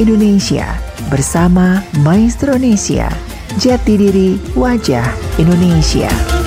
Indonesia bersama Maestro Indonesia. Jati diri wajah Indonesia.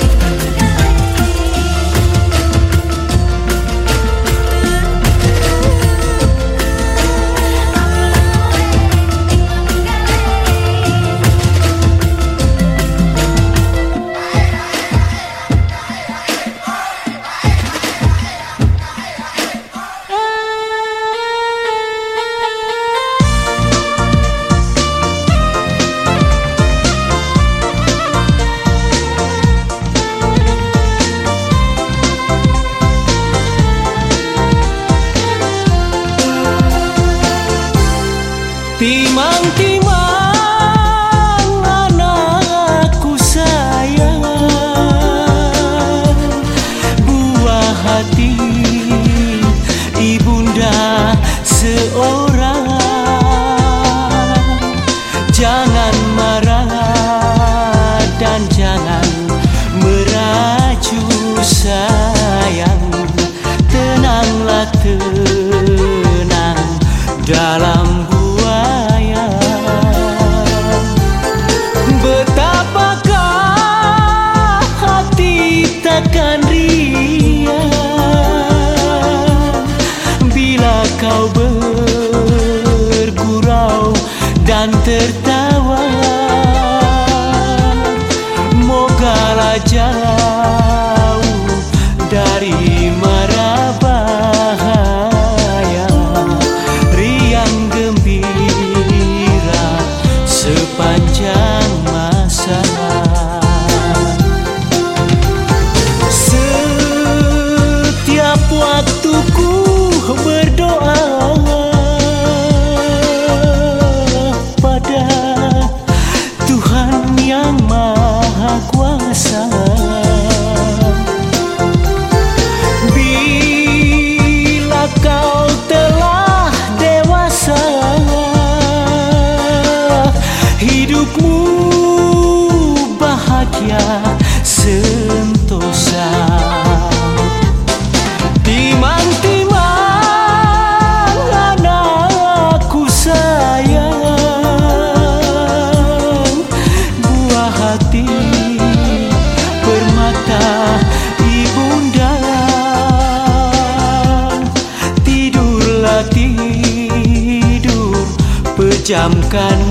Pejamkan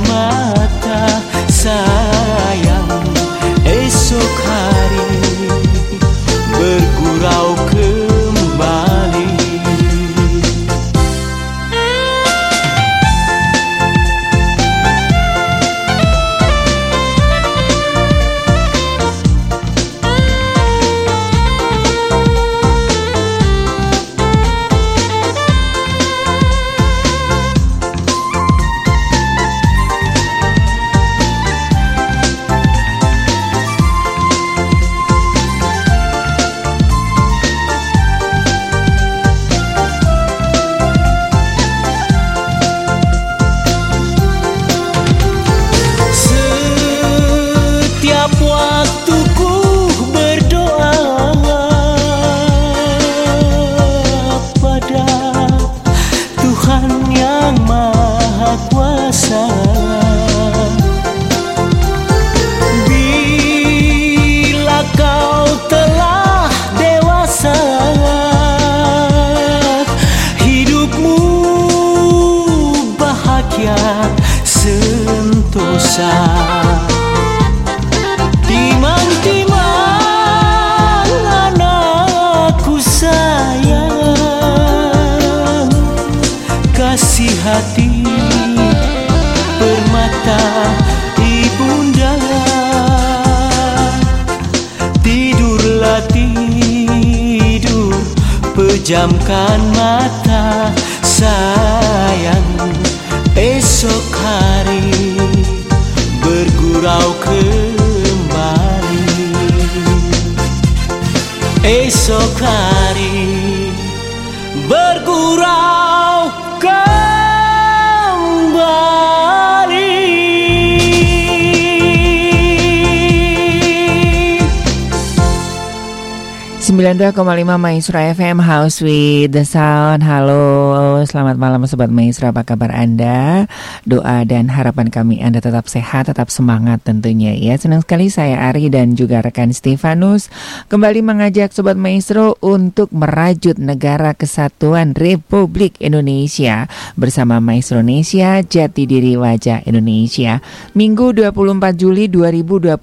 92,5 Maestro FM House with the Sound. Halo, selamat malam Sobat Maestro. Apa kabar Anda? Doa dan harapan kami Anda tetap sehat, tetap semangat tentunya ya. Senang sekali saya Ari dan juga rekan Stefanus Kembali mengajak Sobat Maestro untuk merajut negara kesatuan Republik Indonesia Bersama Maestro Indonesia, Jati Diri Wajah Indonesia. Minggu 24 Juli 2022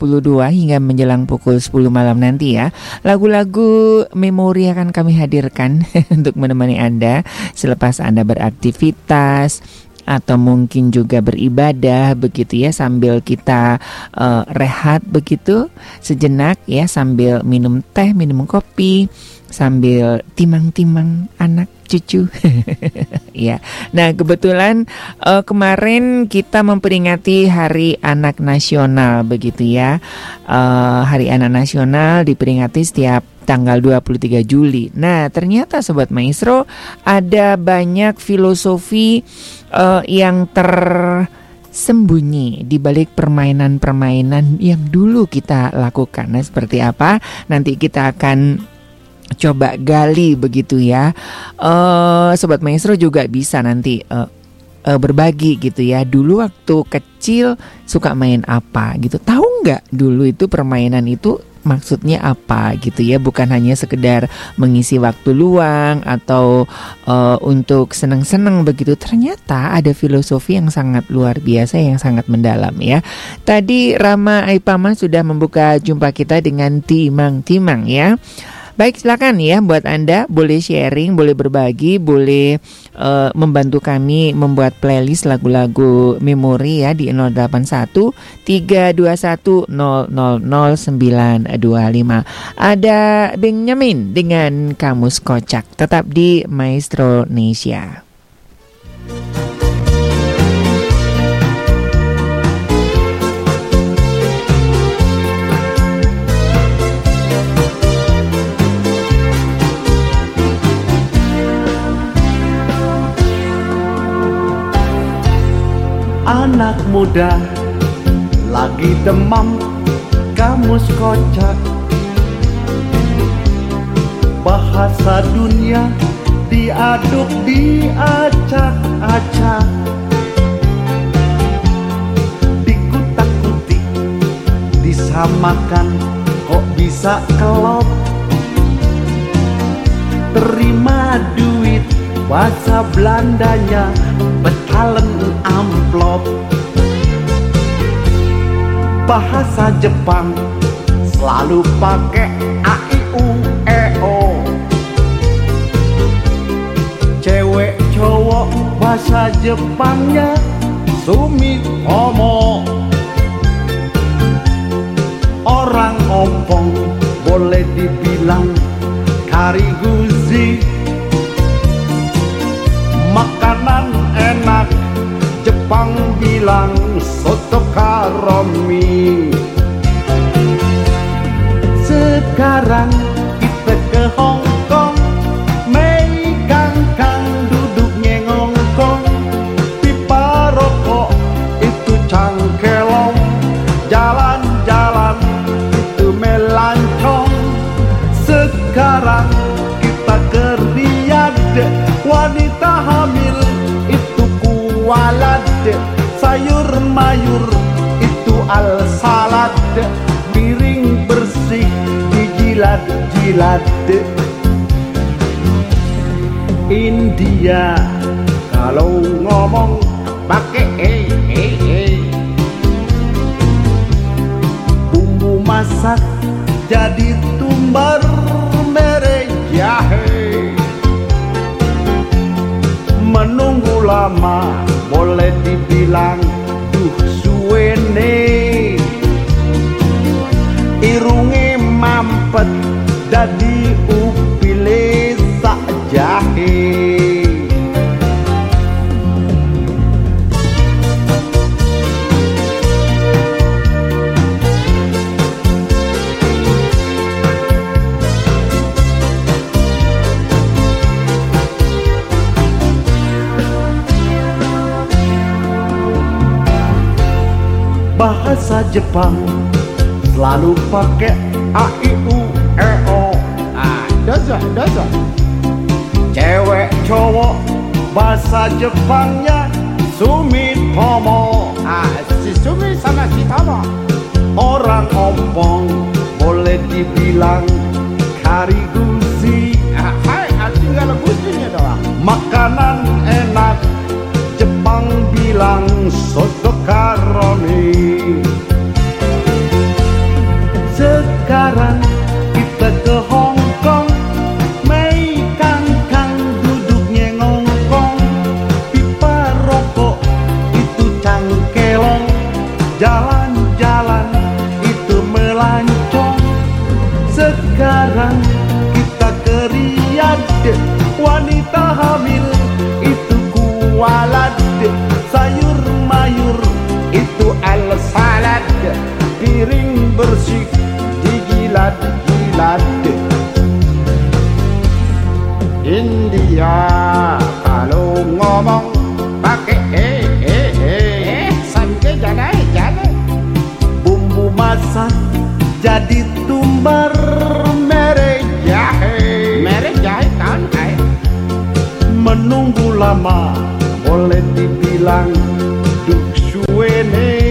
hingga menjelang pukul 10 malam nanti ya. Lagu-lagu memori akan kami hadirkan untuk menemani Anda selepas Anda beraktivitas atau mungkin juga beribadah begitu ya sambil kita eh, rehat begitu sejenak ya sambil minum teh, minum kopi, sambil timang-timang anak cucu. ya. Nah, kebetulan eh, kemarin kita memperingati Hari Anak Nasional begitu ya. Eh, Hari Anak Nasional diperingati setiap tanggal 23 Juli. Nah, ternyata sobat maestro ada banyak filosofi eh, yang tersembunyi di balik permainan-permainan yang dulu kita lakukan. Nah, seperti apa? Nanti kita akan coba gali begitu ya. Eh, sobat maestro juga bisa nanti eh, eh, berbagi gitu ya. Dulu waktu kecil suka main apa gitu. Tahu nggak dulu itu permainan itu maksudnya apa gitu ya bukan hanya sekedar mengisi waktu luang atau eh, untuk seneng-seneng begitu ternyata ada filosofi yang sangat luar biasa yang sangat mendalam ya tadi Rama Aipama sudah membuka jumpa kita dengan timang-timang ya Baik silakan ya buat Anda boleh sharing, boleh berbagi, boleh eh, membantu kami membuat playlist lagu-lagu memori ya di 081 321 000925. Ada Benjamin dengan Kamus Kocak tetap di Maestro Indonesia. Anak muda. Lagi demam kamus kocak. Bahasa dunia diaduk diacak-acak Dikutak-kutik disamakan kok bisa kelop? Terima duit bahasa Belandanya betalen amplop. Bahasa Jepang selalu pakai a i u e o. Cewek cowok bahasa Jepangnya sumi omo Orang ompong boleh dibilang kariguzi Makanan enak. Jepang bilang soto karomi. Sekarang kita ke Hong dijilat-jilat India kalau ngomong pakai eh eh eh Bumbu masak jadi tumbar mere jahe Menunggu lama boleh dibilang bahasa Jepang selalu pakai a i u. o dosa dosa cewek cowok bahasa Jepangnya Sumitomo ah si Sumi sama si Tomo orang ompong boleh dibilang karigusi. Ah hai tinggal gusinya doang. Makanan enak Jepang bilang soto karoni Sekarang bersih digilat-gilat India kalau ngomong pakai eh eh eh eh sampai jangan jangan Bumbu masak jadi tumbar merek jahe. Merek jahit tahun hai Menunggu lama boleh dibilang duk suwene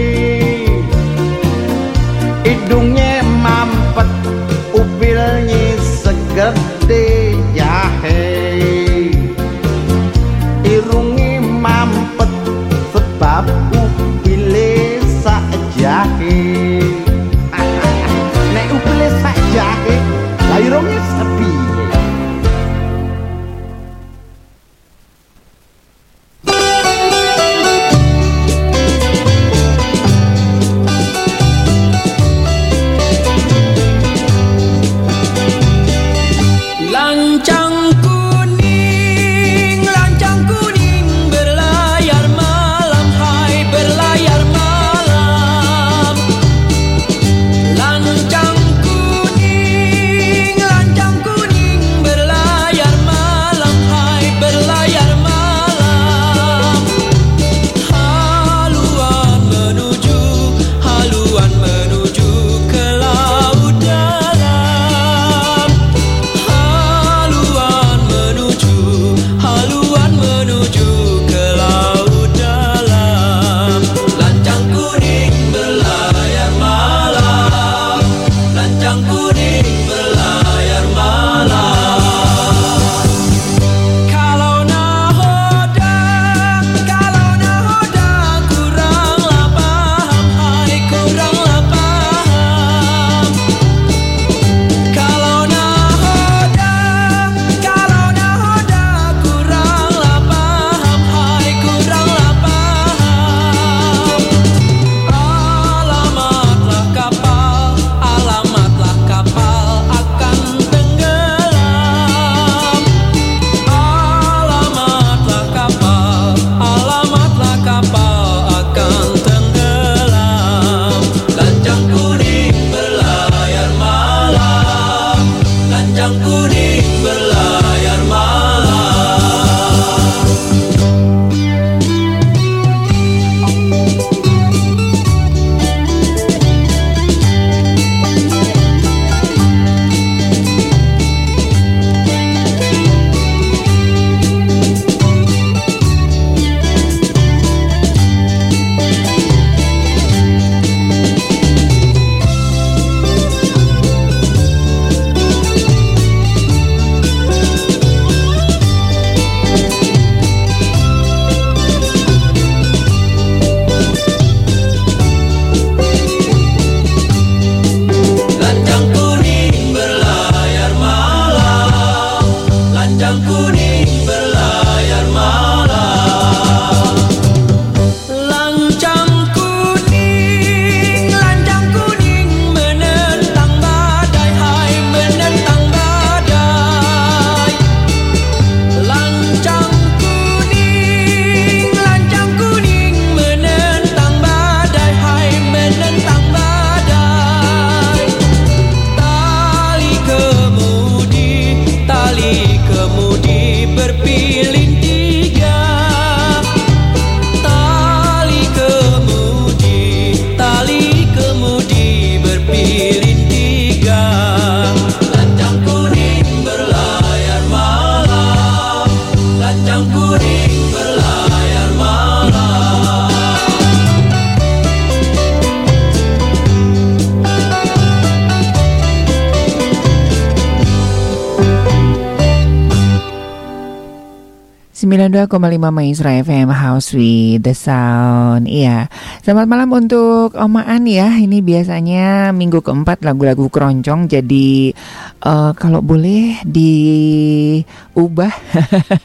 92,5 Maestro FM House with the Sound. Iya, selamat malam untuk Omaan ya. Ini biasanya minggu keempat lagu-lagu keroncong Jadi uh, kalau boleh diubah.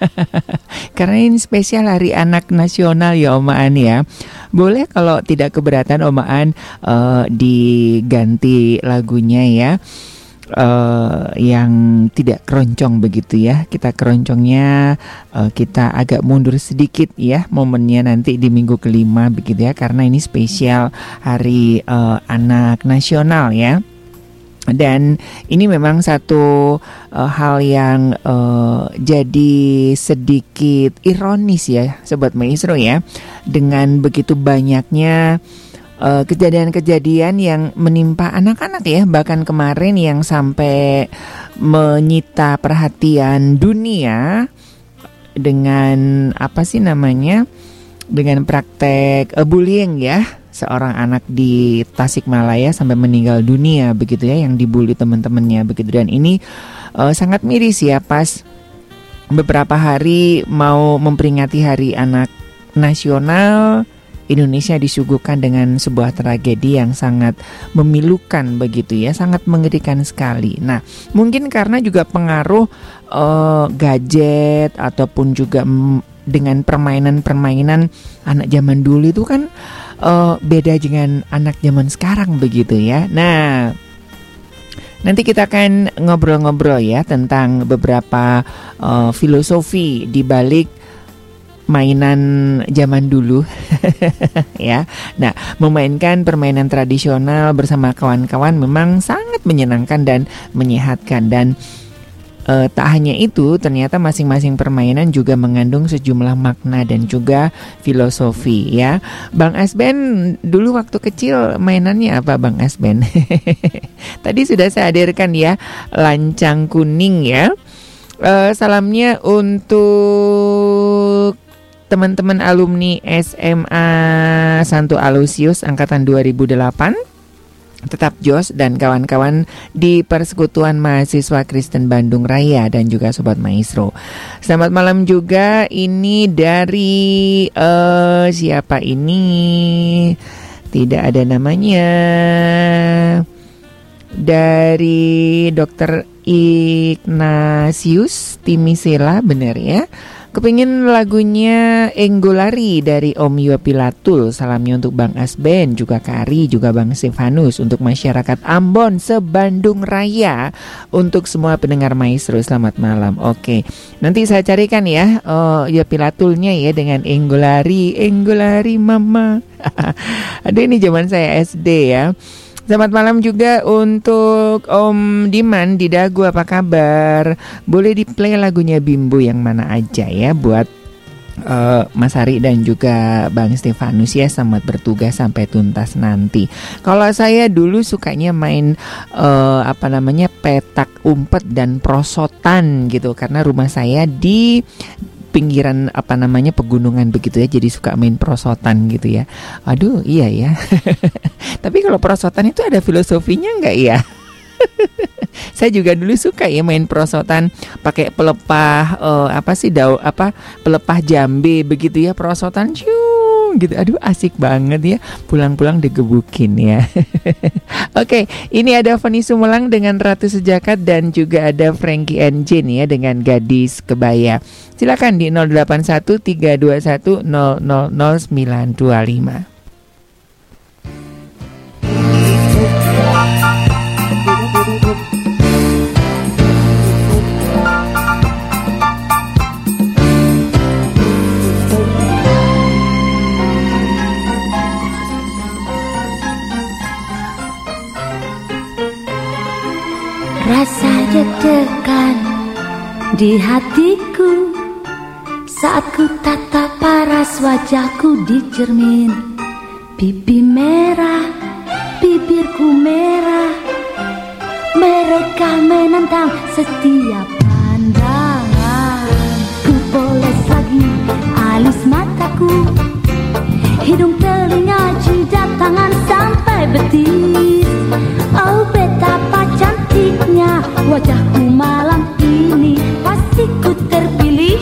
Karena ini spesial Hari Anak Nasional ya Omaan ya. Boleh kalau tidak keberatan Omaan uh, diganti lagunya ya uh, yang tidak keroncong begitu ya. Kita keroncongnya uh, kita agak mundur sedikit ya momennya nanti di minggu kelima begitu ya karena ini spesial Hari uh, Anak Nasional ya. Dan ini memang satu uh, hal yang uh, jadi sedikit ironis ya, sobat maestro ya, dengan begitu banyaknya kejadian-kejadian uh, yang menimpa anak-anak ya bahkan kemarin yang sampai menyita perhatian dunia dengan apa sih namanya dengan praktek uh, bullying ya. Seorang anak di Tasikmalaya sampai meninggal dunia begitu ya yang dibully teman-temannya begitu. Dan ini uh, sangat miris ya pas beberapa hari mau memperingati Hari Anak Nasional Indonesia disuguhkan dengan sebuah tragedi yang sangat memilukan begitu ya, sangat mengerikan sekali. Nah, mungkin karena juga pengaruh uh, gadget ataupun juga dengan permainan-permainan anak zaman dulu itu kan uh, beda dengan anak zaman sekarang begitu ya. Nah, Nanti kita akan ngobrol-ngobrol ya tentang beberapa uh, filosofi di balik mainan zaman dulu ya. Nah, memainkan permainan tradisional bersama kawan-kawan memang sangat menyenangkan dan menyehatkan dan uh, tak hanya itu, ternyata masing-masing permainan juga mengandung sejumlah makna dan juga filosofi ya. Bang Asben dulu waktu kecil mainannya apa Bang Asben? Tadi sudah saya hadirkan ya lancang kuning ya. Uh, salamnya untuk teman-teman alumni SMA Santo Alusius angkatan 2008 tetap Jos dan kawan-kawan di Persekutuan Mahasiswa Kristen Bandung Raya dan juga Sobat Maestro. Selamat malam juga ini dari uh, siapa ini? Tidak ada namanya. Dari Dr. Ignatius Timisela benar ya. Kepingin lagunya Enggolari dari Om Yopilatul Salamnya untuk Bang Asben, juga Kari, juga Bang Stefanus. Untuk masyarakat Ambon, sebandung Raya. Untuk semua pendengar maestro, selamat malam. Oke, nanti saya carikan ya oh, Yopilatulnya ya dengan Enggolari, Enggolari mama. Aduh ini zaman saya SD ya Selamat malam juga untuk Om Diman di Dagu apa kabar? Boleh di play lagunya Bimbo yang mana aja ya buat uh, Mas Hari dan juga Bang Stefanus ya selamat bertugas sampai tuntas nanti. Kalau saya dulu sukanya main uh, apa namanya petak umpet dan prosotan gitu karena rumah saya di pinggiran apa namanya pegunungan begitu ya jadi suka main prosotan gitu ya. Aduh iya ya. Tapi kalau prosotan itu ada filosofinya nggak ya? Saya juga dulu suka ya main prosotan pakai pelepah uh, apa sih dau apa pelepah jambe begitu ya prosotan cium gitu. Aduh asik banget ya. Pulang-pulang digebukin ya. Oke, ini ada Fani Sumelang dengan Ratu Sejakat dan juga ada Frankie Engine ya dengan Gadis Kebaya. Silakan di 081 Rasa deg-degan di hatiku. Saat ku tatap paras wajahku di cermin Pipi merah, bibirku merah. Mereka menentang setiap pandangan. Ku poles lagi alis mataku Hidung, telinga, jidat, tangan sampai betis. Oh betapa cantiknya wajahku malam ini. Pasti ku terpilih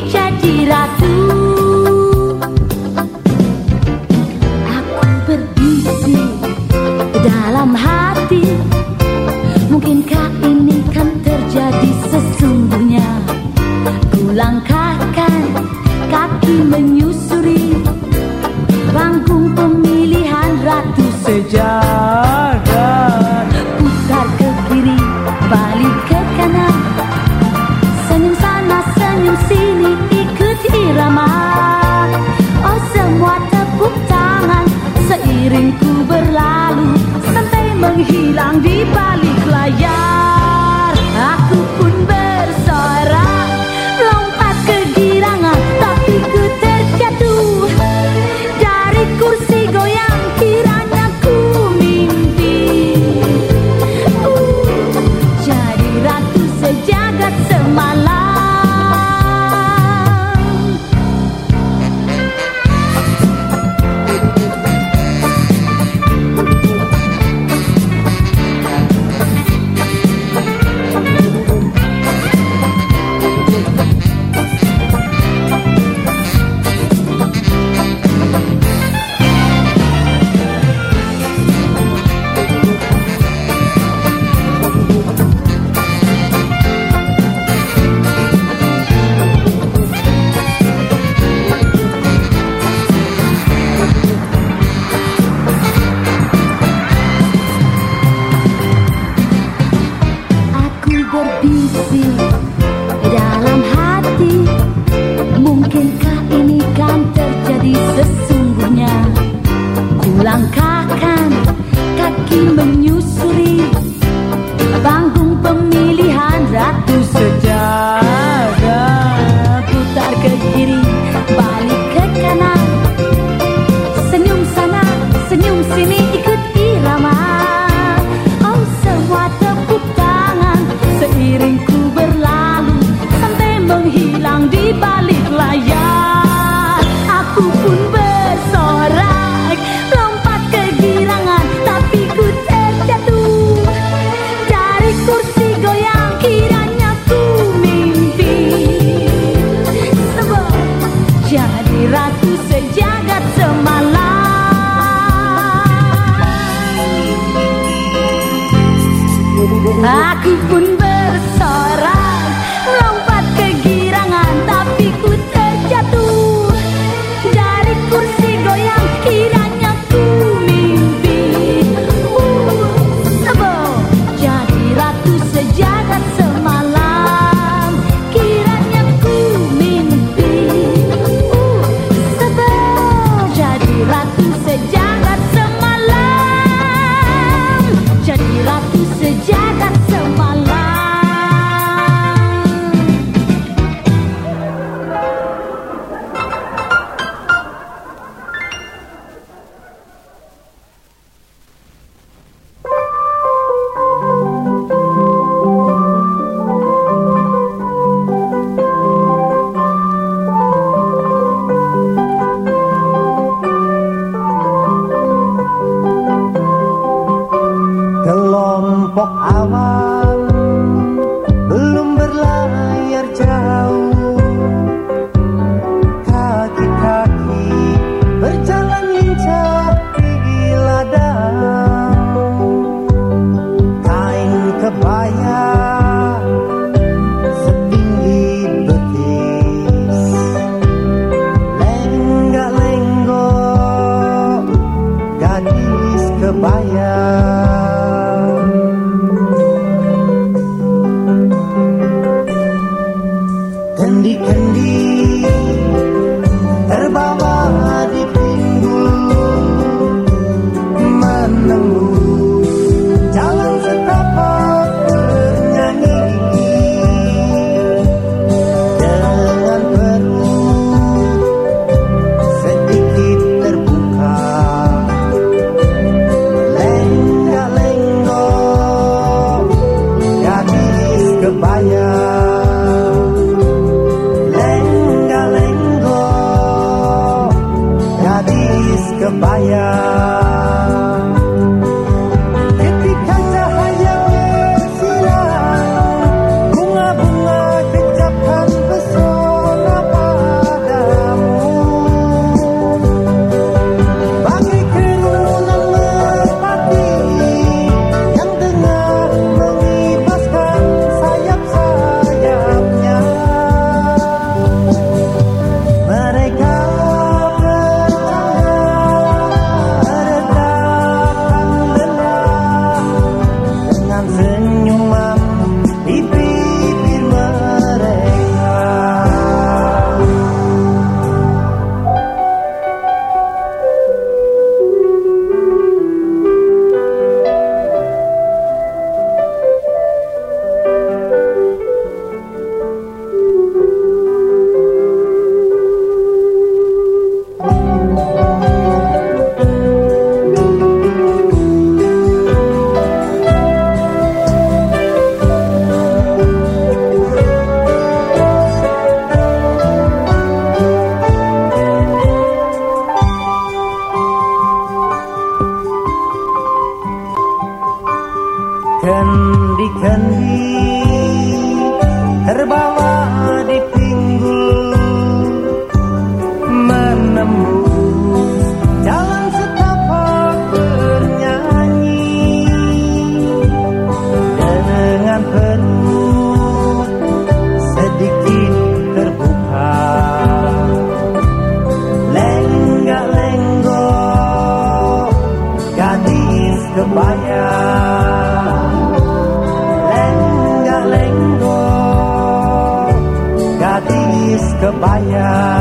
gadis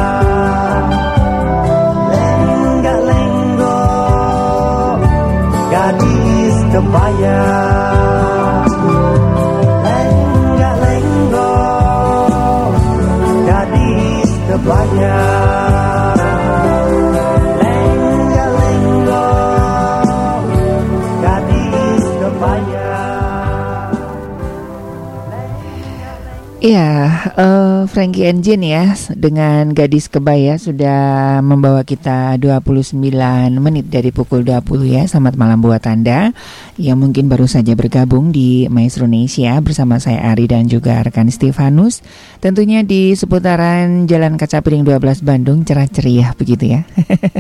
Iya, eh, Frankie Engine ya dengan gadis kebaya sudah membawa kita 29 menit dari pukul 20 ya. Selamat malam buat Anda yang mungkin baru saja bergabung di Maestro Indonesia bersama saya Ari dan juga rekan Stefanus. Tentunya di seputaran Jalan Kaca Piring 12 Bandung cerah ceria begitu ya.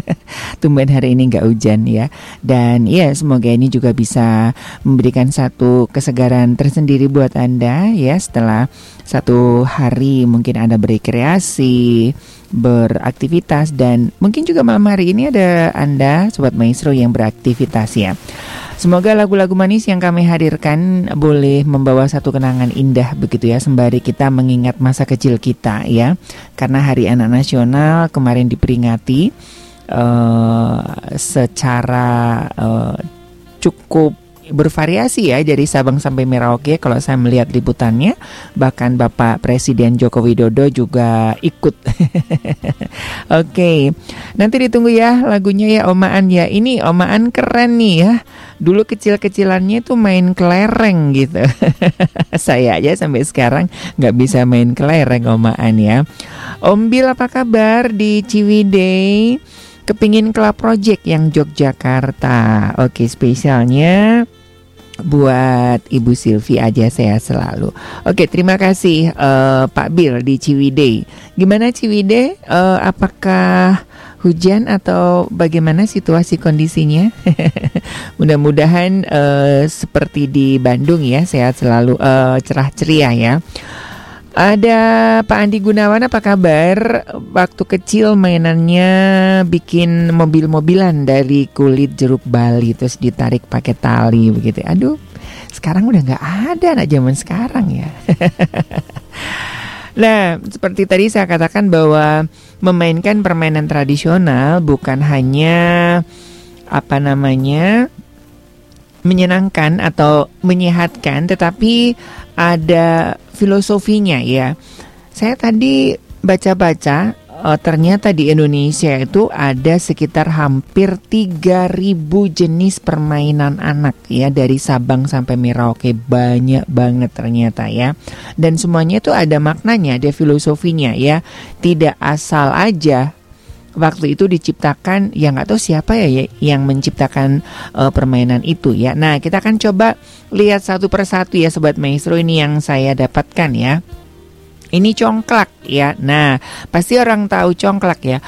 Tumben hari ini nggak hujan ya. Dan ya semoga ini juga bisa memberikan satu kesegaran tersendiri buat Anda ya setelah satu hari mungkin Anda berrekreasi, beraktivitas dan mungkin juga malam hari ini ada Anda Sobat Maestro yang beraktivitas ya. Semoga lagu-lagu manis yang kami hadirkan boleh membawa satu kenangan indah begitu ya sembari kita mengingat masa kecil kita ya. Karena Hari Anak Nasional kemarin diperingati eh, secara eh, cukup bervariasi ya dari Sabang sampai Merauke kalau saya melihat liputannya. Bahkan Bapak Presiden Joko Widodo juga ikut. Oke nanti ditunggu ya lagunya ya Omaan ya ini Omaan keren nih ya. Dulu kecil-kecilannya tuh main kelereng gitu. Saya aja sampai sekarang nggak bisa main kelereng Omaan ya. Om Bil apa kabar di Ciwidey? Kepingin Club Project yang Yogyakarta. Oke spesialnya buat Ibu Silvi aja saya selalu. Oke, terima kasih eh, Pak Bill di Ciwidey. Gimana Ciwidey? Eh, apakah hujan atau bagaimana situasi kondisinya? Mudah-mudahan eh, seperti di Bandung ya, sehat selalu eh, cerah ceria ya. Ada Pak Andi Gunawan apa kabar? Waktu kecil mainannya bikin mobil-mobilan dari kulit jeruk Bali terus ditarik pakai tali begitu. Aduh, sekarang udah nggak ada anak zaman sekarang ya. Nah, seperti tadi saya katakan bahwa memainkan permainan tradisional bukan hanya apa namanya menyenangkan atau menyehatkan, tetapi ada filosofinya ya. Saya tadi baca-baca eh, ternyata di Indonesia itu ada sekitar hampir 3000 jenis permainan anak ya dari Sabang sampai Merauke banyak banget ternyata ya. Dan semuanya itu ada maknanya, ada filosofinya ya. Tidak asal aja waktu itu diciptakan yang nggak tahu siapa ya ya yang menciptakan eh, permainan itu ya. Nah kita akan coba lihat satu persatu ya sobat maestro ini yang saya dapatkan ya. Ini congklak ya. Nah pasti orang tahu congklak ya.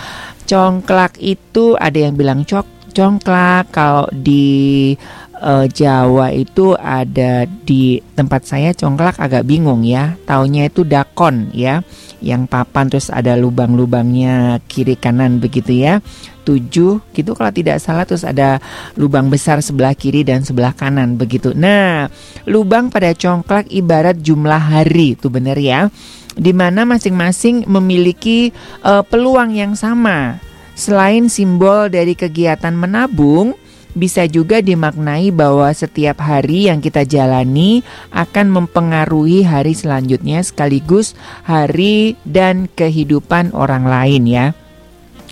Congklak itu ada yang bilang cok congklak kalau di eh, Jawa itu ada di tempat saya congklak agak bingung ya. Taunya itu dakon ya yang papan terus ada lubang-lubangnya kiri kanan begitu ya. Tujuh gitu kalau tidak salah terus ada lubang besar sebelah kiri dan sebelah kanan begitu. Nah lubang pada congklak ibarat jumlah hari itu benar ya. Di mana masing-masing memiliki eh, peluang yang sama. Selain simbol dari kegiatan menabung bisa juga dimaknai bahwa setiap hari yang kita jalani akan mempengaruhi hari selanjutnya sekaligus hari dan kehidupan orang lain ya.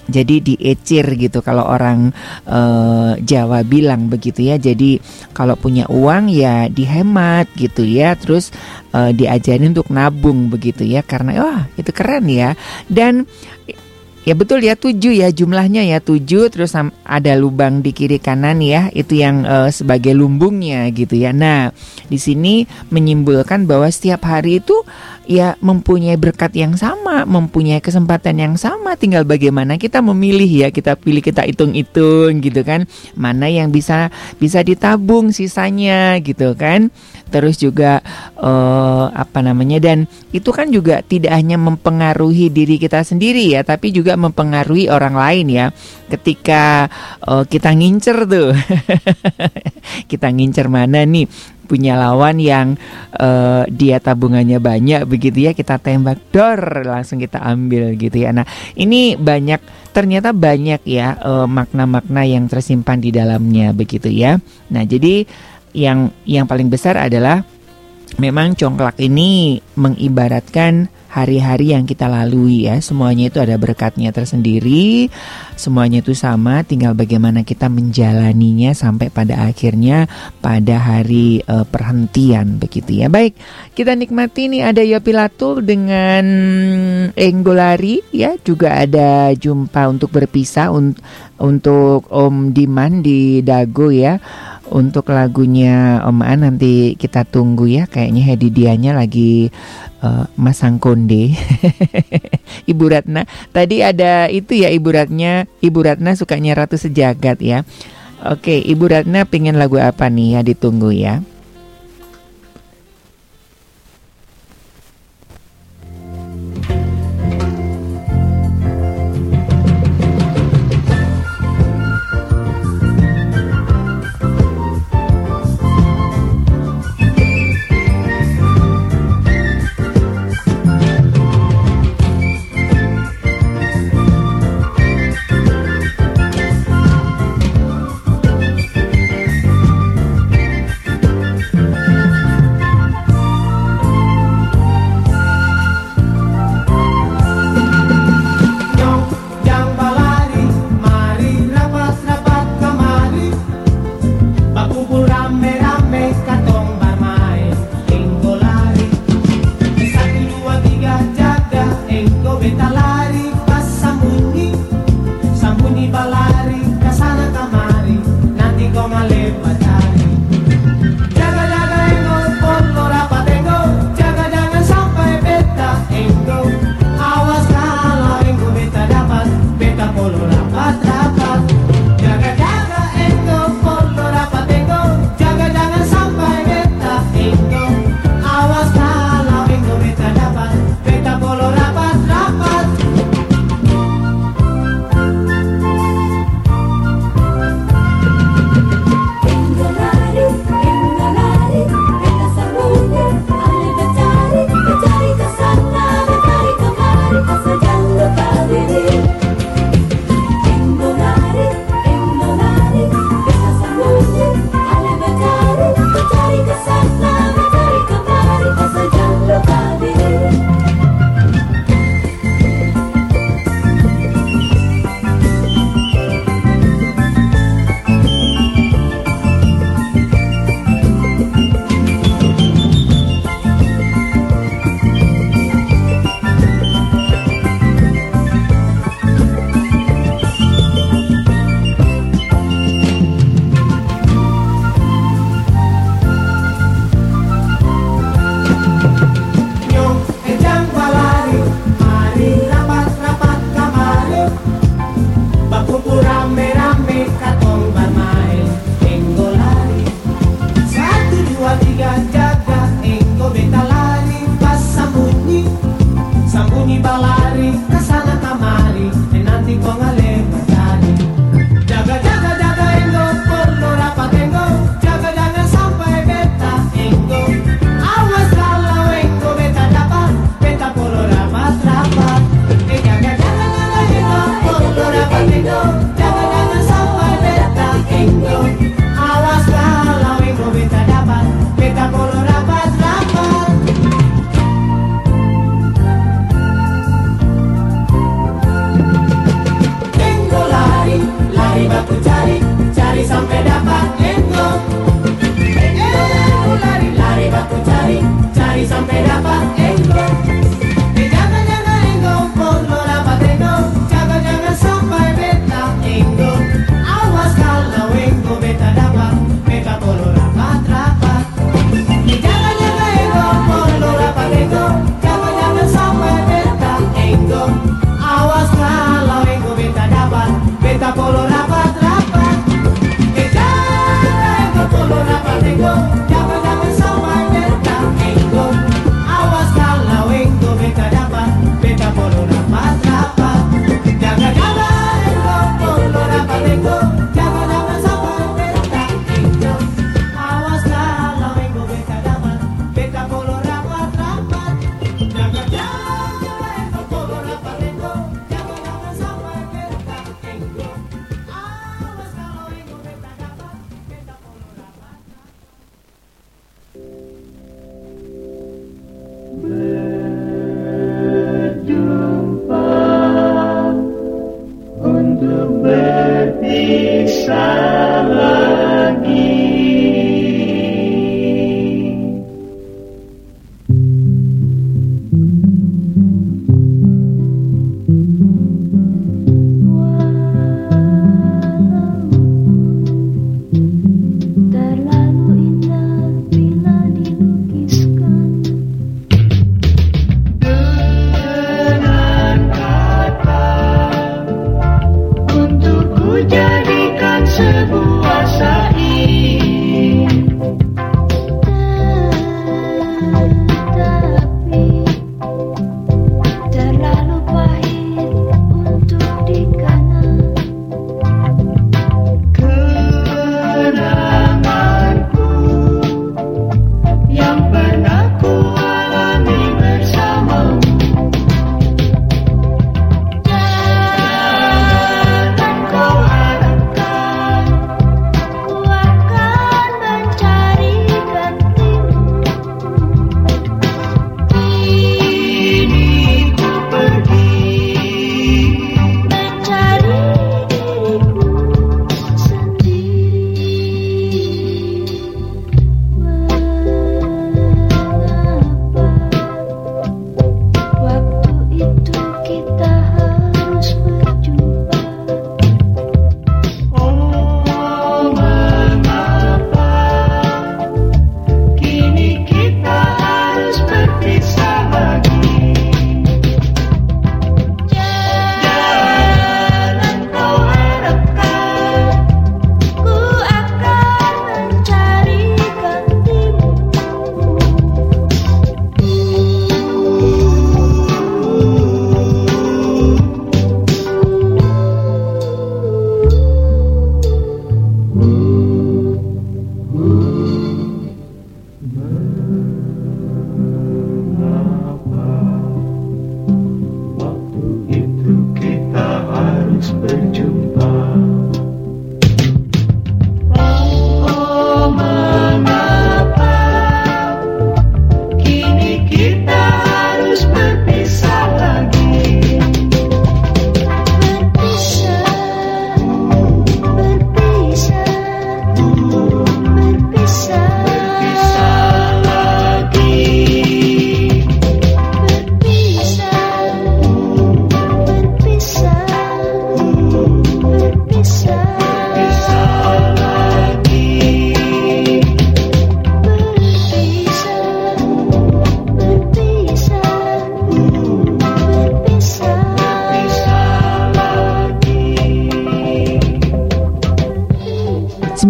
Jadi diecir gitu kalau orang eh, Jawa bilang begitu ya. Jadi kalau punya uang ya dihemat gitu ya. Terus eh, diajarin untuk nabung begitu ya. Karena wah itu keren ya. Dan Ya betul ya tujuh ya jumlahnya ya tujuh terus ada lubang di kiri kanan ya itu yang eh, sebagai lumbungnya gitu ya. Nah di sini menyimpulkan bahwa setiap hari itu ya mempunyai berkat yang sama, mempunyai kesempatan yang sama. Tinggal bagaimana kita memilih ya kita pilih kita hitung-hitung gitu kan mana yang bisa bisa ditabung sisanya gitu kan. Terus juga eh, apa namanya dan itu kan juga tidak hanya mempengaruhi diri kita sendiri ya, tapi juga mempengaruhi orang lain ya. Ketika eh, kita ngincer tuh, kita ngincer mana nih punya lawan yang eh, dia tabungannya banyak begitu ya, kita tembak dor langsung kita ambil gitu ya. Nah ini banyak ternyata banyak ya eh, makna-makna yang tersimpan di dalamnya begitu ya. Nah jadi yang yang paling besar adalah memang congklak ini mengibaratkan hari-hari yang kita lalui ya. Semuanya itu ada berkatnya tersendiri. Semuanya itu sama, tinggal bagaimana kita menjalaninya sampai pada akhirnya pada hari eh, perhentian begitu ya. Baik, kita nikmati nih ada Yopi Latul dengan Enggolari ya, juga ada jumpa untuk berpisah un- untuk Om Diman di Dago ya. Untuk lagunya Om An nanti kita tunggu ya. Kayaknya hadidiahnya lagi eh, masang konde. Ibu Ratna. Tadi ada itu ya Ibu Ratna. Ibu Ratna sukanya Ratu Sejagat ya. Oke, Ibu Ratna pengen lagu apa nih ya ditunggu ya.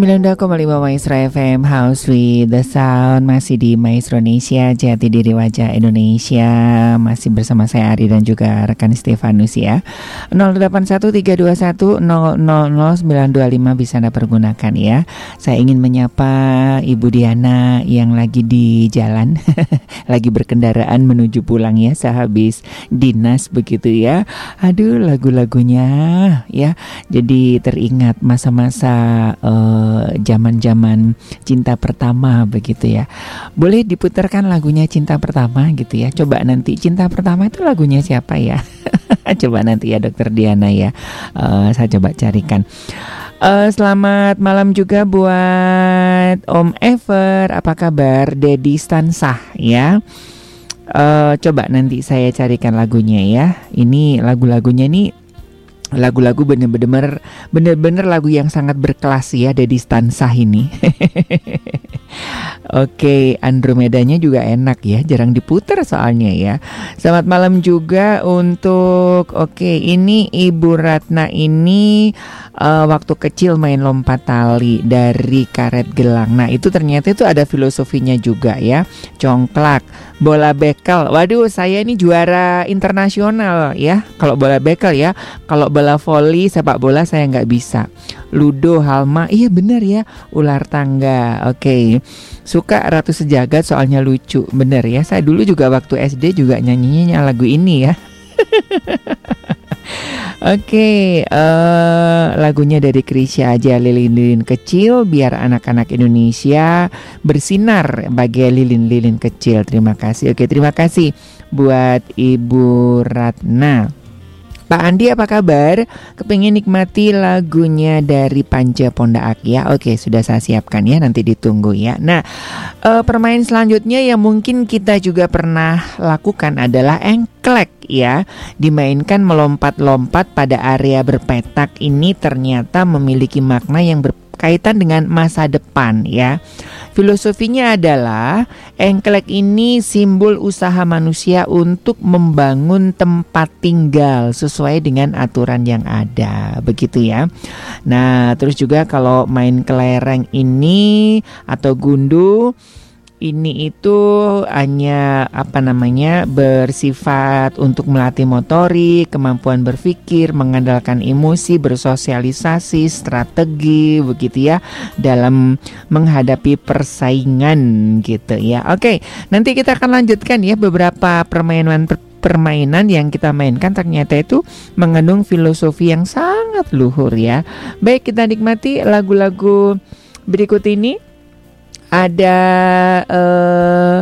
92,5 Maestro FM House with the Sound Masih di Maestro Indonesia Jati diri wajah Indonesia. Masih bersama saya Ari dan juga rekan Stefanus ya. 081321000925 bisa Anda pergunakan ya. Saya ingin menyapa Ibu Diana yang lagi di jalan Lagi berkendaraan menuju pulang ya Sehabis dinas begitu ya. Aduh lagu-lagunya ya. Jadi teringat masa-masa eh, zaman-zaman cinta pertama begitu ya. Boleh diputarkan lagunya cinta pertama gitu ya. Coba nanti cinta pertama itu lagunya siapa ya? coba nanti ya Dokter Diana ya. Eh, saya coba carikan. Eh, selamat malam juga buat Om Ever. Apa kabar? Dedi Stansah ya. Eh, coba nanti saya carikan lagunya ya. Ini lagu-lagunya nih lagu-lagu bener-bener bener-bener lagu yang sangat berkelas ya Dedi Stansah ini. Oke, Andromedanya juga enak ya, jarang diputar soalnya ya. Selamat malam juga untuk oke, ini Ibu Ratna ini eh, waktu kecil main lompat tali dari karet gelang. Nah, itu ternyata itu ada filosofinya juga ya. Congklak, bola bekel. Waduh, saya ini juara internasional ya. Kalau bola bekel ya. Kalau bola voli, sepak bola saya nggak bisa. Ludo, halma, iya bener ya. Ular tangga, oke. Suka Ratu Sejagat soalnya lucu, bener ya. Saya dulu juga waktu SD juga nyanyinya lagu ini ya. Oke, eh, lagunya dari Krisya aja lilin-lilin kecil biar anak-anak Indonesia bersinar bagai lilin-lilin kecil. Terima kasih. Oke, terima kasih buat Ibu Ratna. Pak Andi apa kabar? Kepingin nikmati lagunya dari Panca Pondaak ya? Oke sudah saya siapkan ya nanti ditunggu ya. Nah uh, permainan selanjutnya yang mungkin kita juga pernah lakukan adalah engklek ya. Dimainkan melompat-lompat pada area berpetak ini ternyata memiliki makna yang berkaitan dengan masa depan ya. Filosofinya adalah engklek ini simbol usaha manusia untuk membangun tempat tinggal sesuai dengan aturan yang ada, begitu ya. Nah, terus juga kalau main kelereng ini atau gundu ini itu hanya apa namanya bersifat untuk melatih motorik, kemampuan berpikir, mengandalkan emosi, bersosialisasi, strategi begitu ya dalam menghadapi persaingan gitu ya. Oke, nanti kita akan lanjutkan ya beberapa permainan permainan yang kita mainkan ternyata itu mengandung filosofi yang sangat luhur ya. Baik kita nikmati lagu-lagu berikut ini ada uh,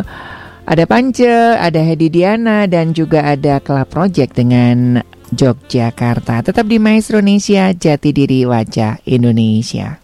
ada Pance, ada Hedi Diana dan juga ada Club Project dengan Yogyakarta. Tetap di Maestro Indonesia, Jati Diri Wajah Indonesia.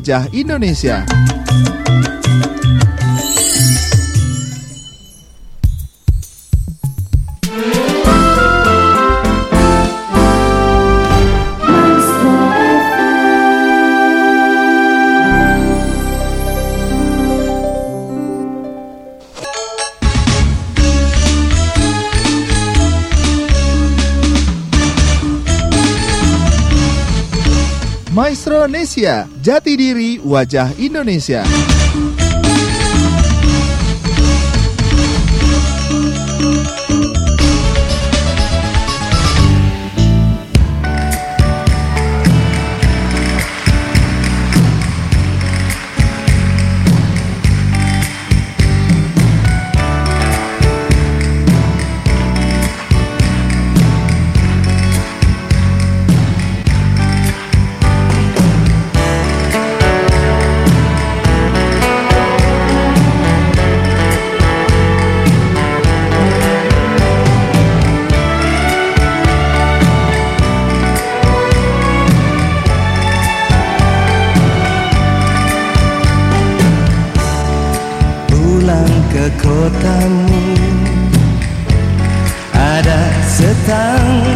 wajah Indonesia. Indonesia. Jati diri wajah Indonesia. ke kotamu Ada setang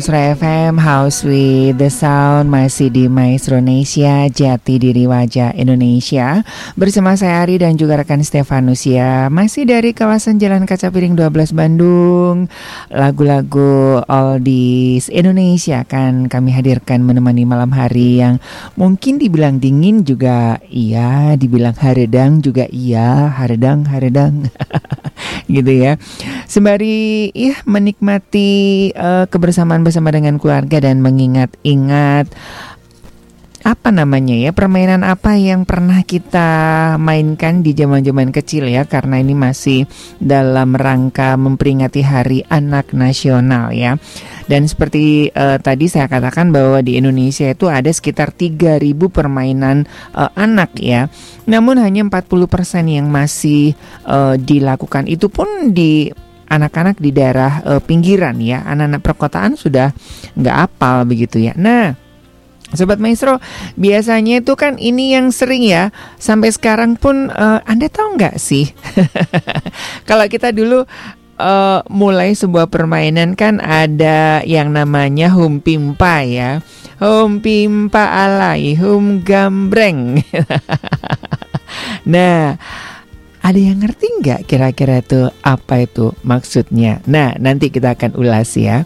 Maestro FM House with the Sound masih di Maestro Indonesia Jati Diri Wajah Indonesia. Bersama saya Ari dan juga rekan Stefanus ya. Masih dari kawasan Jalan Kaca Piring 12 Bandung. Lagu-lagu oldies Indonesia kan kami hadirkan menemani malam hari yang mungkin dibilang dingin juga iya dibilang haredang juga iya haredang haredang. Gitu ya. Sembari ya menikmati uh, kebersamaan bersama dengan keluarga dan mengingat-ingat apa namanya ya permainan apa yang pernah kita mainkan di zaman-zaman kecil ya karena ini masih dalam rangka memperingati Hari Anak Nasional ya. Dan seperti uh, tadi saya katakan bahwa di Indonesia itu ada sekitar 3000 permainan uh, anak ya. Namun hanya 40% yang masih uh, dilakukan itu pun di anak-anak di daerah uh, pinggiran ya, anak-anak perkotaan sudah nggak apal begitu ya. Nah, Sobat Maestro, biasanya itu kan ini yang sering ya, sampai sekarang pun uh, Anda tahu nggak sih? Kalau kita dulu uh, mulai sebuah permainan kan ada yang namanya humpimpa ya. Humpimpa alai, hum gambreng. nah, ada yang ngerti nggak kira-kira itu apa itu maksudnya? Nah, nanti kita akan ulas ya.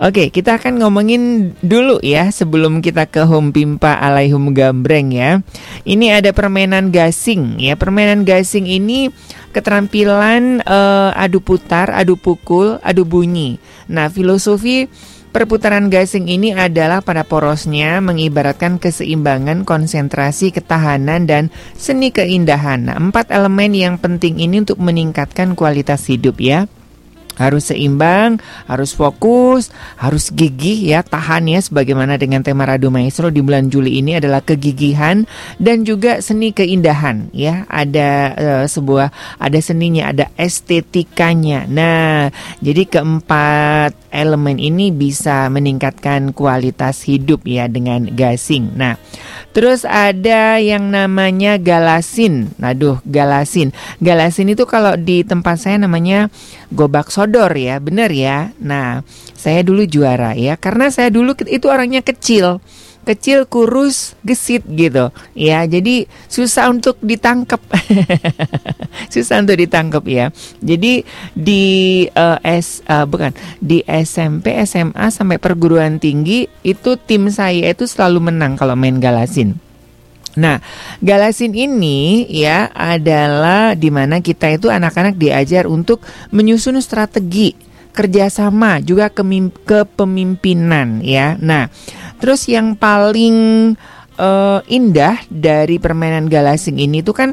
Oke, kita akan ngomongin dulu ya sebelum kita ke home pimpa alaihum gambreng ya. Ini ada permainan gasing ya. Permainan gasing ini keterampilan uh, adu putar, adu pukul, adu bunyi. Nah, filosofi Perputaran gasing ini adalah pada porosnya mengibaratkan keseimbangan, konsentrasi, ketahanan, dan seni keindahan. Nah, empat elemen yang penting ini untuk meningkatkan kualitas hidup ya harus seimbang, harus fokus, harus gigih ya, tahan ya sebagaimana dengan tema Radu Maestro di bulan Juli ini adalah kegigihan dan juga seni keindahan ya. Ada uh, sebuah ada seninya, ada estetikanya. Nah, jadi keempat elemen ini bisa meningkatkan kualitas hidup ya dengan gasing. Nah, terus ada yang namanya galasin. Aduh, galasin. Galasin itu kalau di tempat saya namanya gobak sodor ya, bener ya. Nah, saya dulu juara ya, karena saya dulu itu orangnya kecil, kecil, kurus, gesit gitu. Ya, jadi susah untuk ditangkap, susah untuk ditangkap ya. Jadi di uh, S uh, bukan di SMP, SMA sampai perguruan tinggi itu tim saya itu selalu menang kalau main galasin. Nah, galasin ini ya adalah di mana kita itu anak-anak diajar untuk menyusun strategi kerjasama juga kepemimpinan ya. Nah, terus yang paling uh, indah dari permainan galasing ini tuh kan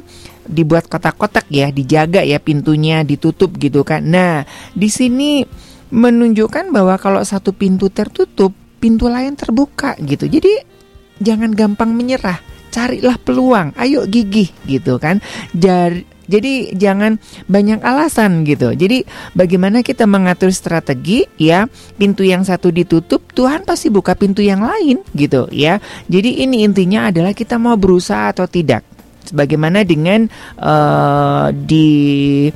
dibuat kotak-kotak ya, dijaga ya pintunya ditutup gitu kan. Nah, di sini menunjukkan bahwa kalau satu pintu tertutup, pintu lain terbuka gitu. Jadi jangan gampang menyerah carilah peluang, ayo gigih gitu kan. Jar jadi jangan banyak alasan gitu. Jadi bagaimana kita mengatur strategi ya, pintu yang satu ditutup, Tuhan pasti buka pintu yang lain gitu ya. Jadi ini intinya adalah kita mau berusaha atau tidak. Bagaimana dengan uh, di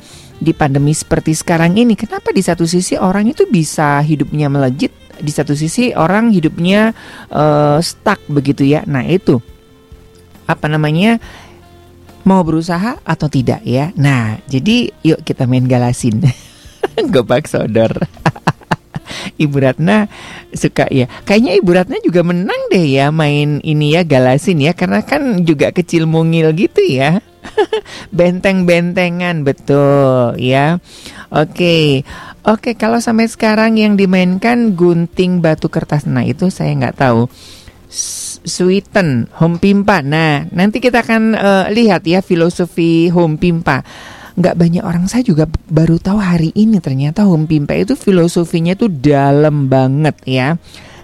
di pandemi seperti sekarang ini, kenapa di satu sisi orang itu bisa hidupnya melejit, di satu sisi orang hidupnya uh, stuck begitu ya. Nah itu apa namanya mau berusaha atau tidak ya. Nah, jadi yuk kita main galasin. Gobak sodor. Ibu Ratna suka ya. Kayaknya Ibu Ratna juga menang deh ya main ini ya galasin ya karena kan juga kecil mungil gitu ya. Benteng-bentengan betul ya. Oke. Oke, kalau sampai sekarang yang dimainkan gunting batu kertas. Nah, itu saya nggak tahu. Sweeten home pimpa. Nah, nanti kita akan uh, lihat ya filosofi home pimpa. Nggak banyak orang saya juga baru tahu hari ini ternyata home pimpa itu filosofinya tuh dalam banget ya.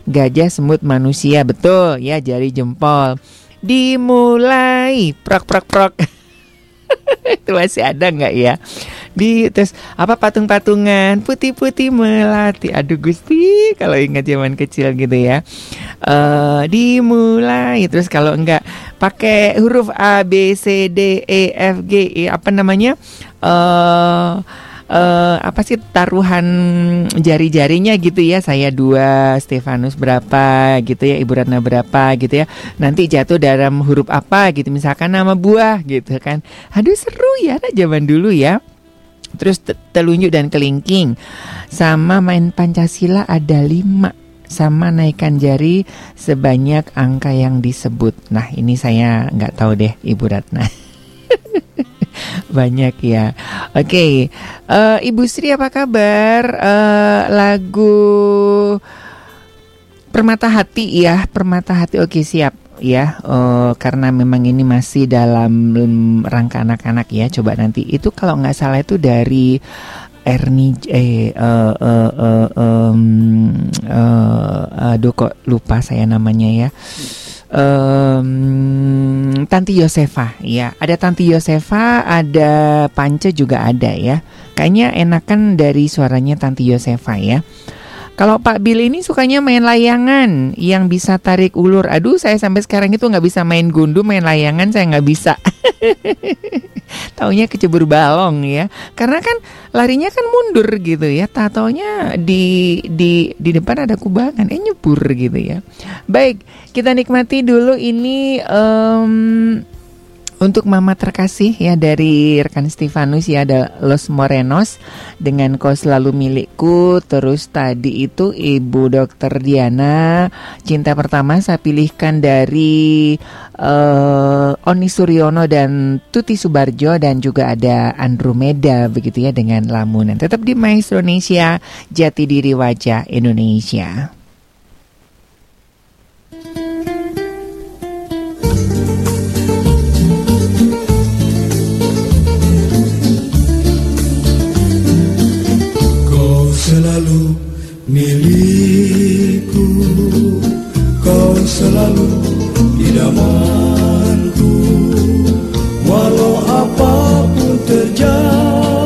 Gajah semut manusia betul ya jari jempol. Dimulai prok prok prok. itu masih ada nggak ya? di terus apa patung-patungan? Putih-putih melati. Aduh gusti kalau ingat zaman kecil gitu ya. Uh, dimulai. Terus kalau enggak pakai huruf A B C D E F G E apa namanya? Uh, eh, apa sih taruhan jari-jarinya gitu ya. Saya dua, Stefanus berapa gitu ya, Ibu Ratna berapa gitu ya. Nanti jatuh dalam huruf apa gitu, misalkan nama buah gitu kan. Aduh seru ya, nah zaman dulu ya. Terus te- telunjuk dan kelingking sama main Pancasila ada lima sama naikkan jari sebanyak angka yang disebut. Nah ini saya nggak tahu deh Ibu Ratna. Banyak ya. Oke, eh, Ibu Sri apa kabar? Eh, lagu Permata Hati ya, Permata Hati. Oke siap ya. Eh, karena memang ini masih dalam rangka anak-anak ya. Coba nanti itu kalau nggak salah itu dari Erni eh eh eh eh, em, eh, aduh kok lupa saya namanya ya. Em, Tanti Yosefa ya ada Tanti Yosefa ada Pance juga ada ya. Kayaknya enakan dari suaranya Tanti Yosefa ya kalau Pak Bill ini sukanya main layangan yang bisa tarik ulur. Aduh, saya sampai sekarang itu nggak bisa main gundu, main layangan saya nggak bisa. Taunya kecebur balong ya. Karena kan larinya kan mundur gitu ya. Tatonya di di di depan ada kubangan, eh nyebur gitu ya. Baik, kita nikmati dulu ini em, untuk mama terkasih ya dari rekan Stefanus ya ada Los Morenos dengan kau selalu milikku terus tadi itu Ibu Dokter Diana cinta pertama saya pilihkan dari eh, Oni Suryono dan Tuti Subarjo dan juga ada Andromeda begitu ya dengan lamunan tetap di Maestro Indonesia Jati Diri Wajah Indonesia. Selalu milikku. Kau selalu idamanku Walau apa pun terjadi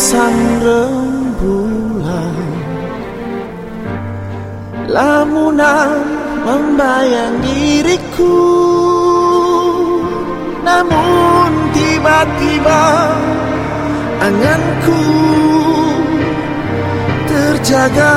sang rembulan. Lamunan membayang diriku Namun tiba-tiba anganku terjaga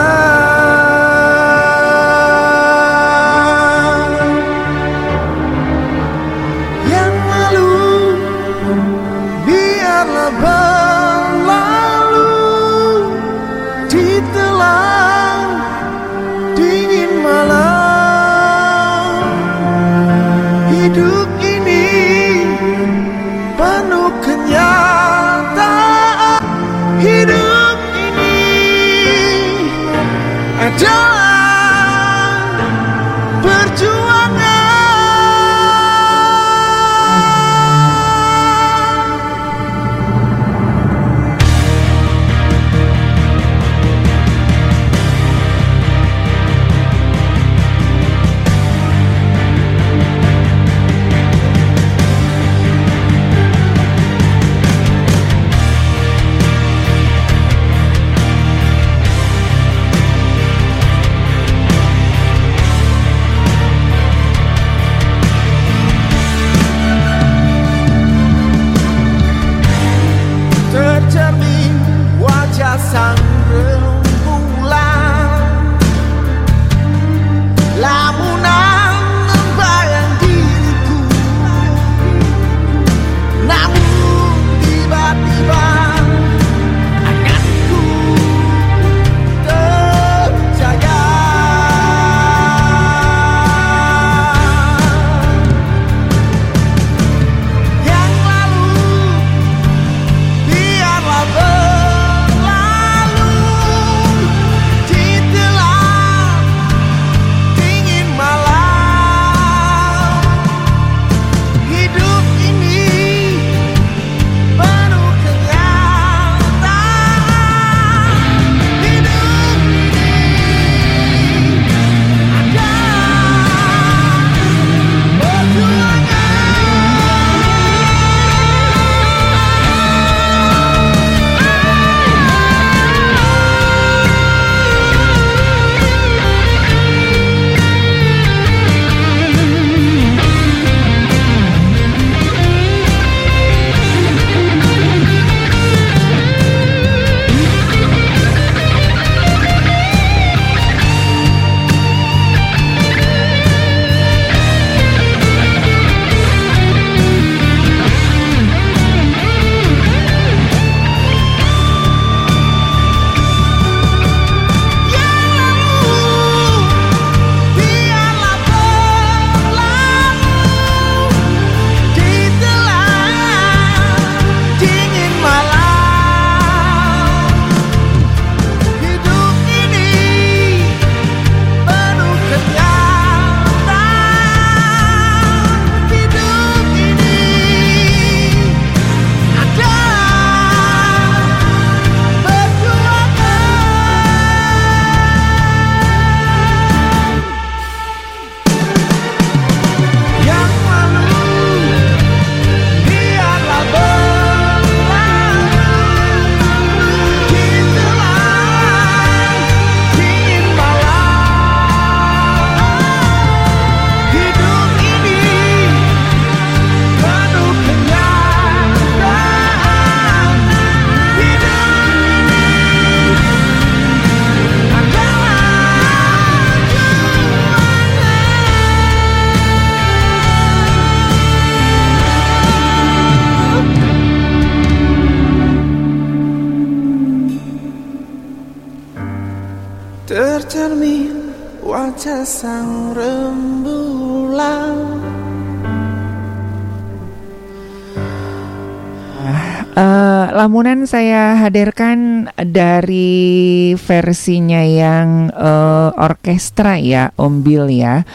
lamunan saya hadirkan dari versinya yang uh, orkestra ya, Om Bill ya.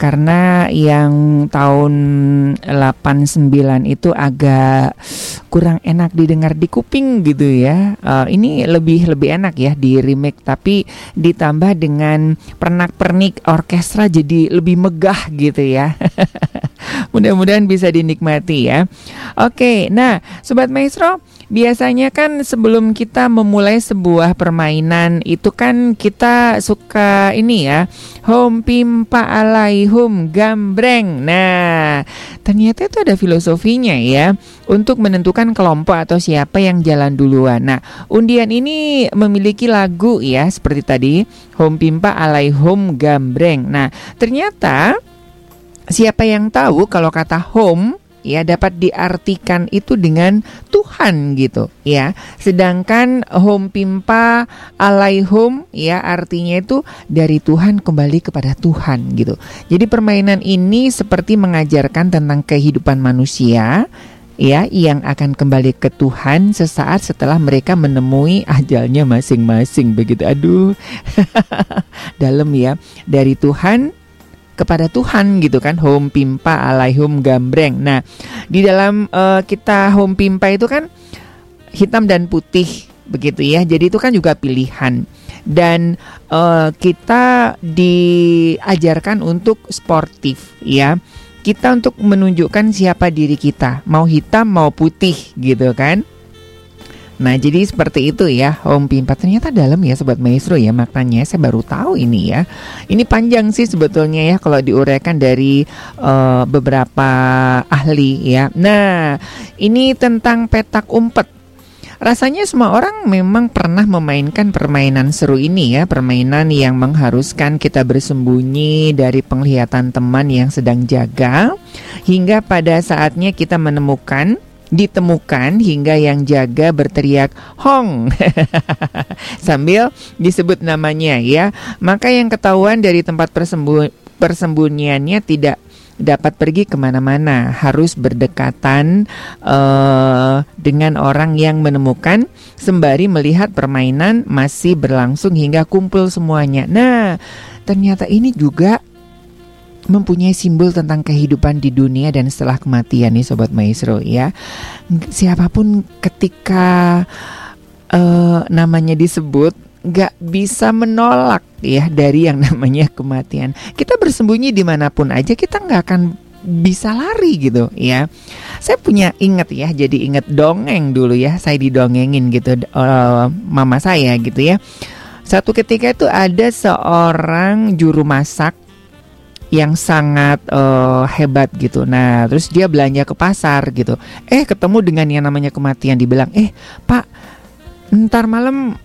Karena yang tahun 89 itu agak kurang enak didengar di kuping gitu ya. Uh, ini lebih lebih enak ya di remake tapi ditambah dengan pernak-pernik orkestra jadi lebih megah gitu ya. Mudah-mudahan bisa dinikmati ya. Oke, nah sobat maestro, biasanya kan sebelum kita memulai sebuah permainan itu kan kita suka ini ya, home pimpa alaihum gambreng. Nah, ternyata itu ada filosofinya ya untuk menentukan kelompok atau siapa yang jalan duluan. Nah, undian ini memiliki lagu ya seperti tadi, home pimpa alaihum gambreng. Nah, ternyata Siapa yang tahu kalau kata home ya dapat diartikan itu dengan Tuhan gitu ya. Sedangkan home pimpa alai home ya artinya itu dari Tuhan kembali kepada Tuhan gitu. Jadi permainan ini seperti mengajarkan tentang kehidupan manusia ya yang akan kembali ke Tuhan sesaat setelah mereka menemui ajalnya masing-masing begitu. Aduh. Dalam ya. Dari Tuhan kepada Tuhan gitu kan. Home pimpa alaihum gambreng. Nah di dalam uh, kita home pimpa itu kan hitam dan putih begitu ya. Jadi itu kan juga pilihan. Dan uh, kita diajarkan untuk sportif ya. Kita untuk menunjukkan siapa diri kita. Mau hitam mau putih gitu kan Nah, jadi seperti itu ya home pimpa. Ternyata dalam ya sobat maestro ya maknanya saya baru tahu ini ya. Ini panjang sih sebetulnya ya kalau diuraikan dari uh, beberapa ahli ya. Nah, ini tentang petak umpet. Rasanya semua orang memang pernah memainkan permainan seru ini ya, permainan yang mengharuskan kita bersembunyi dari penglihatan teman yang sedang jaga hingga pada saatnya kita menemukan ditemukan hingga yang jaga berteriak Hong sambil disebut namanya ya. Maka yang ketahuan dari tempat persembu persembunyiannya tidak dapat pergi ke mana-mana harus berdekatan uh, dengan orang yang menemukan sembari melihat permainan masih berlangsung hingga kumpul semuanya. Nah, ternyata ini juga mempunyai simbol tentang kehidupan di dunia dan setelah kematian nih sobat maestro ya. Siapa pun ketika uh, namanya disebut nggak bisa menolak ya dari yang namanya kematian. Kita bersembunyi di mana pun aja kita nggak akan bisa lari gitu ya. Saya punya inget ya, jadi inget dongeng dulu ya. Saya didongengin gitu uh, mama saya gitu ya. Satu ketika itu ada seorang juru masak yang sangat uh, hebat gitu. Nah, terus dia belanja ke pasar gitu. Eh, ketemu dengan yang namanya kematian. Dibilang, eh, Pak, ntar malam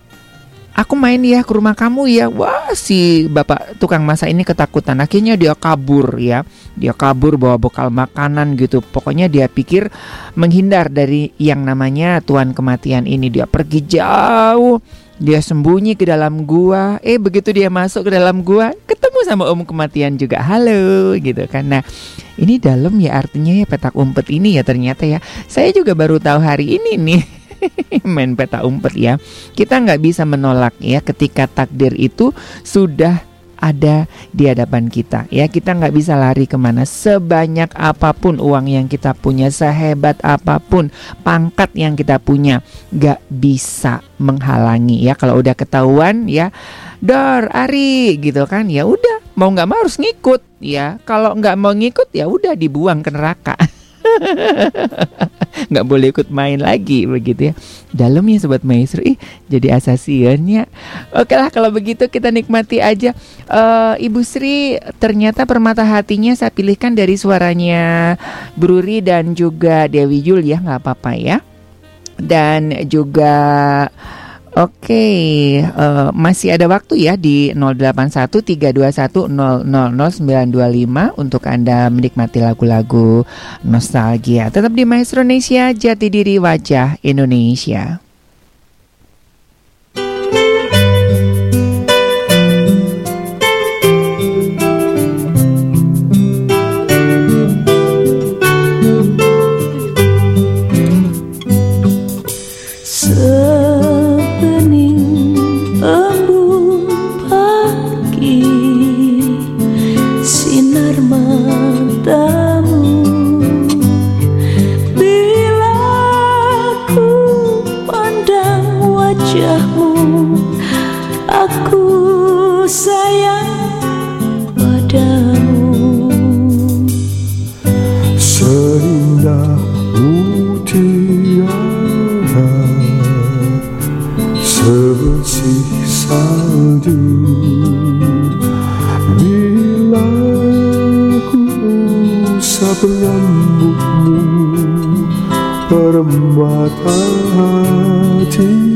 aku main ya ke rumah kamu ya. Wah, si bapak tukang masak ini ketakutan. Akhirnya dia kabur ya. Dia kabur bawa bekal makanan gitu. Pokoknya dia pikir menghindar dari yang namanya tuan kematian ini. Dia pergi jauh dia sembunyi ke dalam gua. Eh begitu dia masuk ke dalam gua, ketemu sama om kematian juga. Halo gitu kan. Nah, ini dalam ya artinya ya petak umpet ini ya ternyata ya. Saya juga baru tahu hari ini nih. main peta umpet ya. Kita nggak bisa menolak ya ketika takdir itu sudah ada di hadapan kita. Ya kita nggak bisa lari ke mana. Sebanyak apa pun uang yang kita punya sehebat apa pun pangkat yang kita punya nggak bisa menghalangi. Ya kalau udah ketahuan ya dor Ari gitu kan ya udah. Mau nggak mau harus ngikut. Ya kalau nggak mau ngikut ya udah dibuang ke neraka nggak boleh ikut main lagi begitu ya. Dalam ya sobat maestro. Ih jadi asasiannya. Oke lah kalau begitu kita nikmati aja. Uh, ibu Sri ternyata permata hatinya saya pilihkan dari suaranya Bruri dan juga Dewi Jul ya nggak apa-apa ya. Dan juga Oke, okay, uh, eh, masih ada waktu ya di 081321000925 untuk Anda menikmati lagu-lagu nostalgia. Tetap di Maestro Indonesia, jati diri wajah Indonesia. masih salju. Bila ku usap rambutmu Permata hati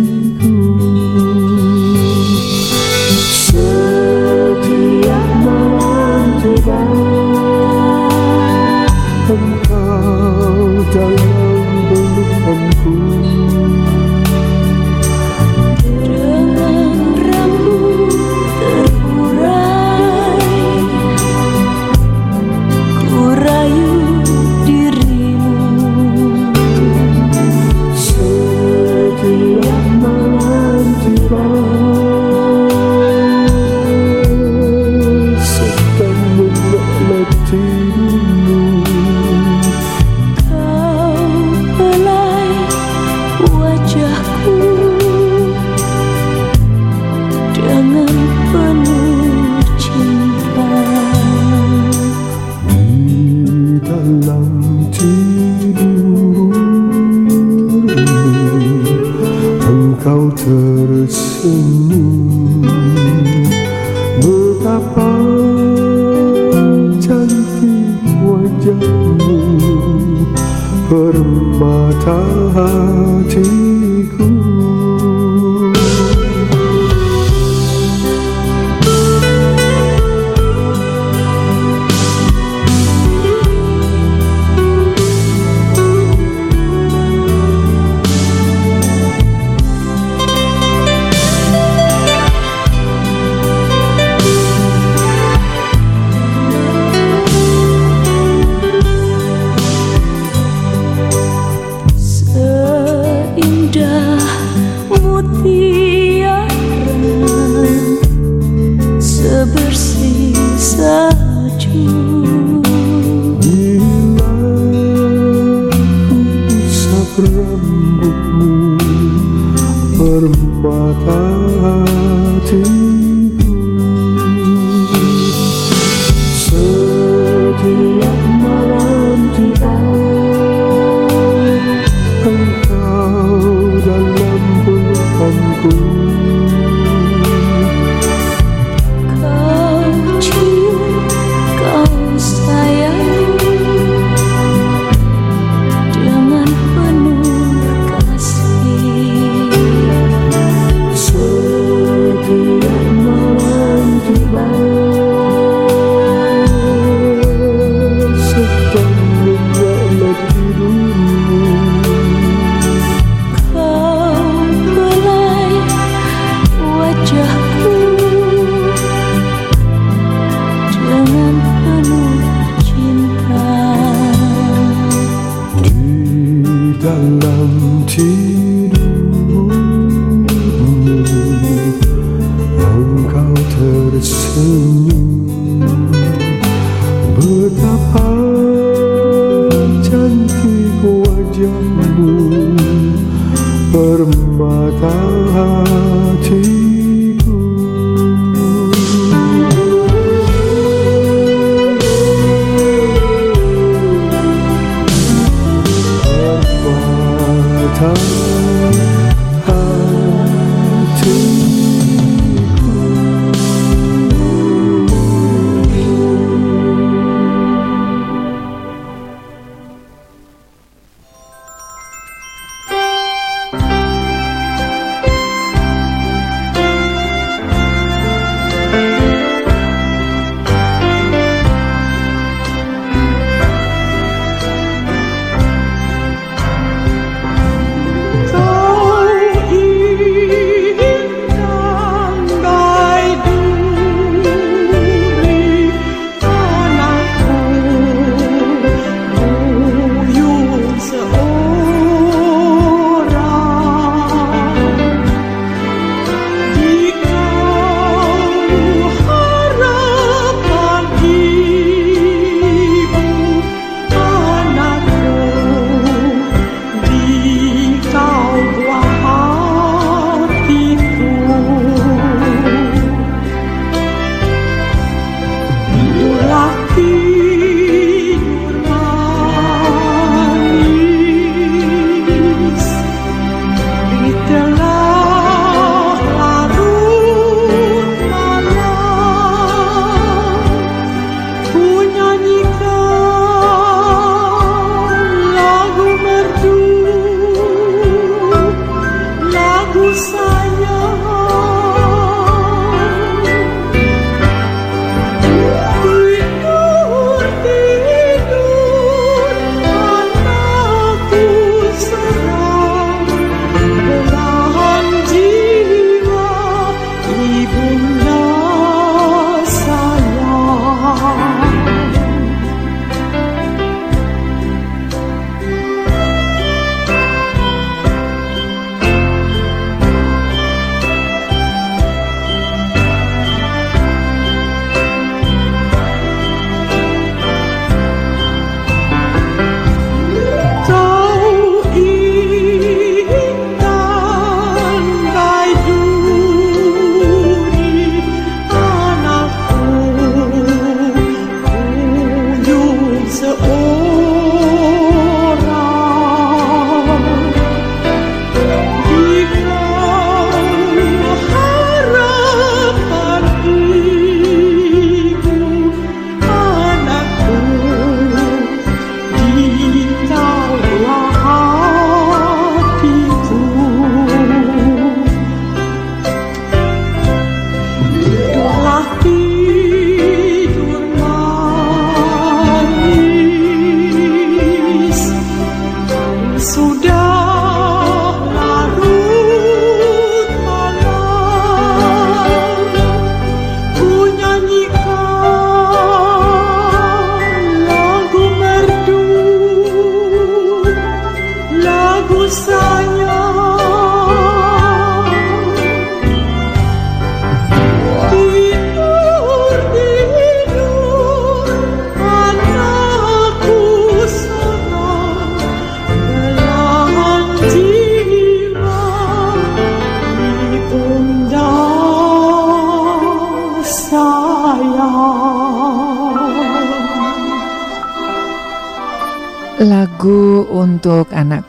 permata hati.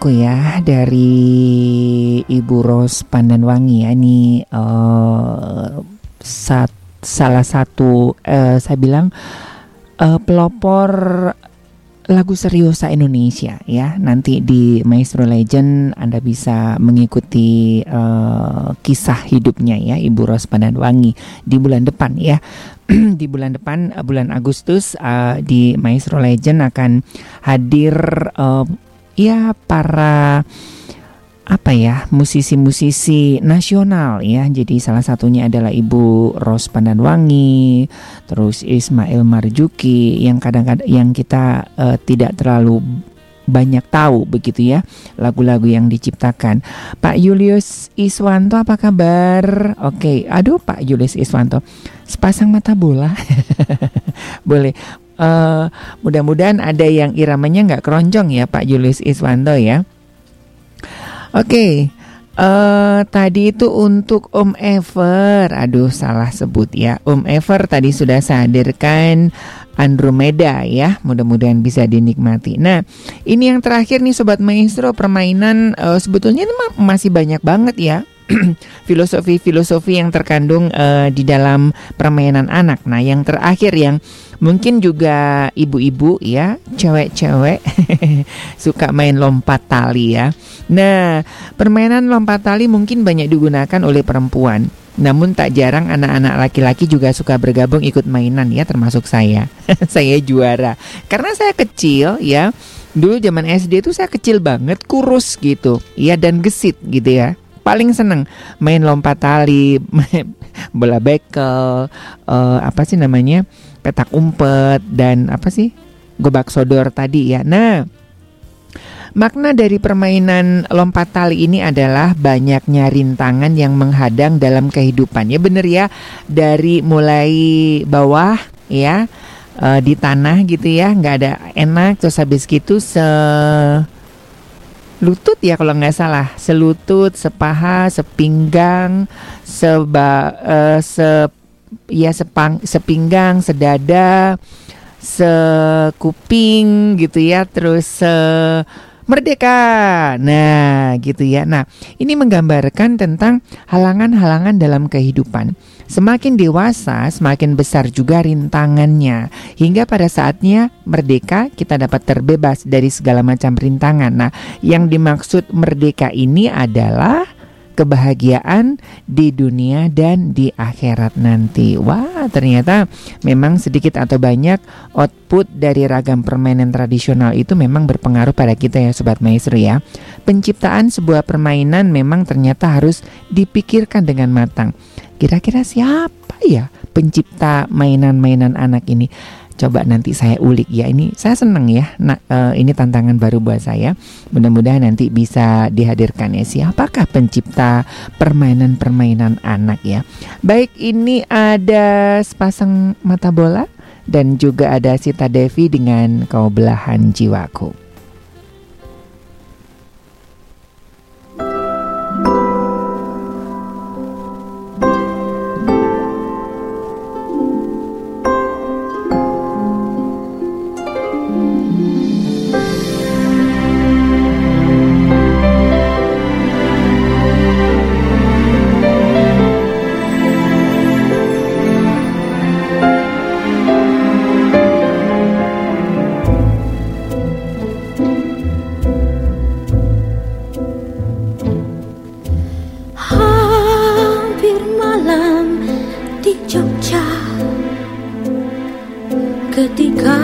Anakku ya dari Ibu Ros Pandanwangi ya ini uh, sat, salah satu uh, saya bilang uh, pelopor lagu seriosa Indonesia ya. Nanti di Maestro Legend Anda bisa mengikuti uh, kisah hidupnya ya Ibu Ros Pandanwangi di bulan depan ya. di bulan depan bulan Agustus uh, di Maestro Legend akan hadir uh, ya para apa ya musisi-musisi nasional ya. Jadi salah satunya adalah Ibu Ros Pandanwangi terus Ismail Marjuki yang kadang-kadang yang kita uh, tidak terlalu banyak tahu begitu ya lagu-lagu yang diciptakan. Pak Julius Iswanto apa kabar? Oke aduh Pak Julius Iswanto sepasang mata bola. Boleh uh, mudah-mudahan ada yang iramanya nggak keronjong ya Pak Julius Iswanto ya Oke, okay. uh, eh, tadi itu untuk Om Ever. Aduh, salah sebut ya. Om Ever tadi sudah saya hadirkan Andromeda ya. Mudah-mudahan bisa dinikmati. Nah, ini yang terakhir nih sobat maestro permainan uh, sebetulnya masih banyak banget ya. Filosofi-filosofi yang terkandung uh, di dalam permainan anak. Nah, yang terakhir yang Mungkin juga ibu-ibu ya, cewek-cewek suka main lompat tali ya. Nah, permainan lompat tali mungkin banyak digunakan oleh perempuan. Namun tak jarang anak-anak laki-laki juga suka bergabung ikut mainan ya termasuk saya. saya juara. Karena saya kecil ya. Dulu zaman SD itu saya kecil banget, kurus gitu. Ya dan gesit gitu ya paling seneng main lompat tali, bola bekel, uh, apa sih namanya petak umpet dan apa sih gobak sodor tadi ya. Nah, makna dari permainan lompat tali ini adalah banyaknya rintangan yang menghadang dalam kehidupan. Ya bener ya, dari mulai bawah ya uh, di tanah gitu ya, nggak ada enak. Terus habis gitu se lutut ya kalau nggak salah selutut sepaha sepinggang seba uh, se ya sepang sepinggang, sedada, sekuping gitu ya, terus se merdeka. Nah, gitu ya. Nah, ini menggambarkan tentang halangan-halangan dalam kehidupan. Semakin dewasa, semakin besar juga rintangannya. Hingga pada saatnya merdeka, kita dapat terbebas dari segala macam rintangan. Nah, yang dimaksud merdeka ini adalah kebahagiaan di dunia dan di akhirat nanti. Wah, ternyata memang sedikit atau banyak output dari ragam permainan tradisional itu memang berpengaruh pada kita ya sobat maestro ya. Penciptaan sebuah permainan memang ternyata harus dipikirkan dengan matang. Kira-kira siapa ya pencipta mainan-mainan anak ini? Coba nanti saya ulik ya. Ini saya senang ya nah uh, ini tantangan baru buat saya. Mudah-mudahan nanti bisa dihadirkan ya. Siapakah pencipta permainan-permainan anak ya? Baik ini ada sepasang mata bola dan juga ada Sita Devi dengan kau belahan jiwaku ketika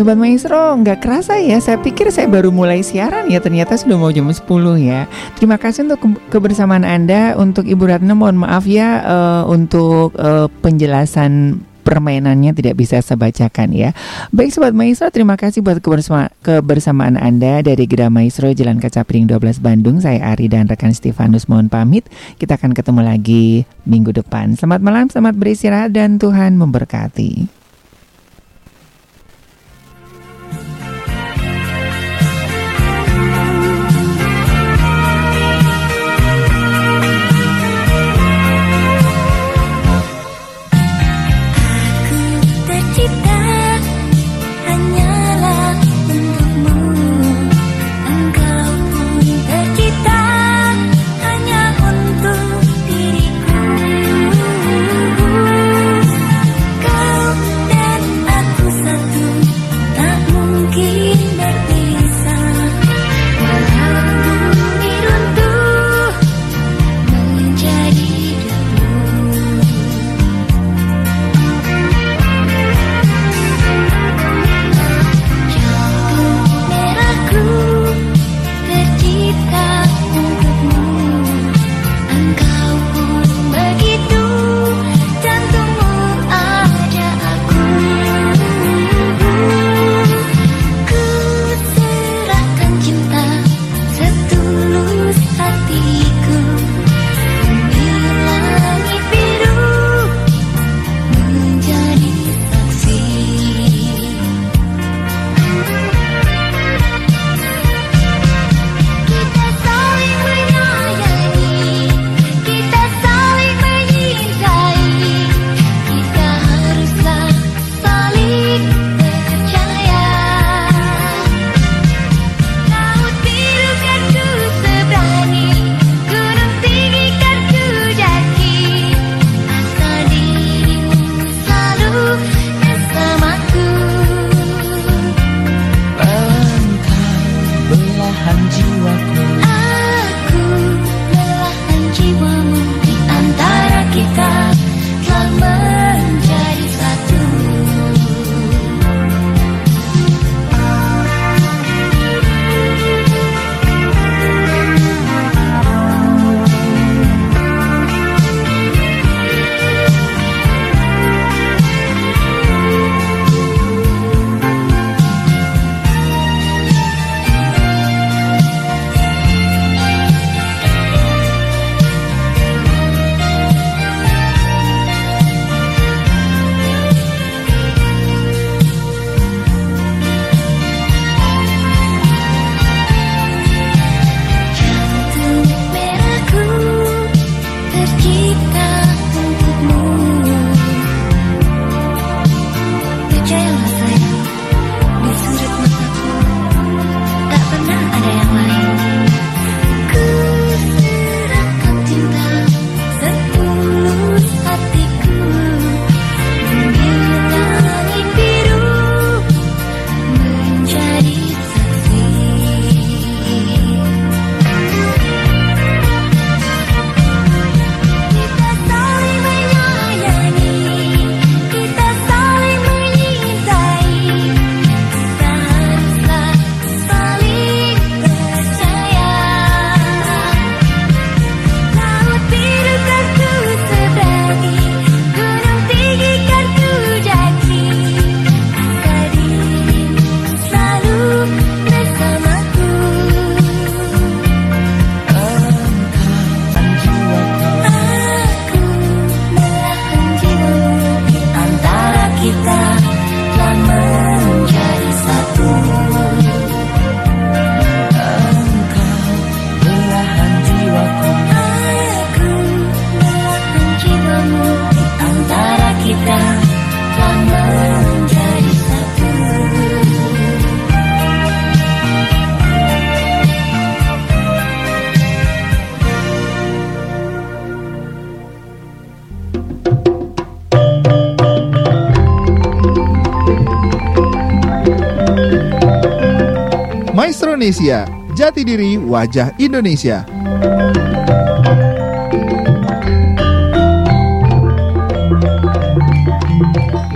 Sobat Maestro nggak kerasa ya Saya pikir saya baru mulai siaran ya Ternyata sudah mau jam 10 ya. Terima kasih untuk ke- kebersamaan Anda. Untuk Ibu Ratna mohon maaf ya eh, Untuk eh, penjelasan permainannya tidak bisa saya bacakan ya. Baik Sobat Maestro terima kasih buat kebersama- kebersamaan Anda. Dari Gera Maestro Jalan Kaca Piring 12 Bandung Saya Ari dan rekan Stefanus mohon pamit. Kita akan ketemu lagi minggu depan. Selamat malam, selamat beristirahat dan Tuhan memberkati Maestro Nesia, jati diri wajah Indonesia.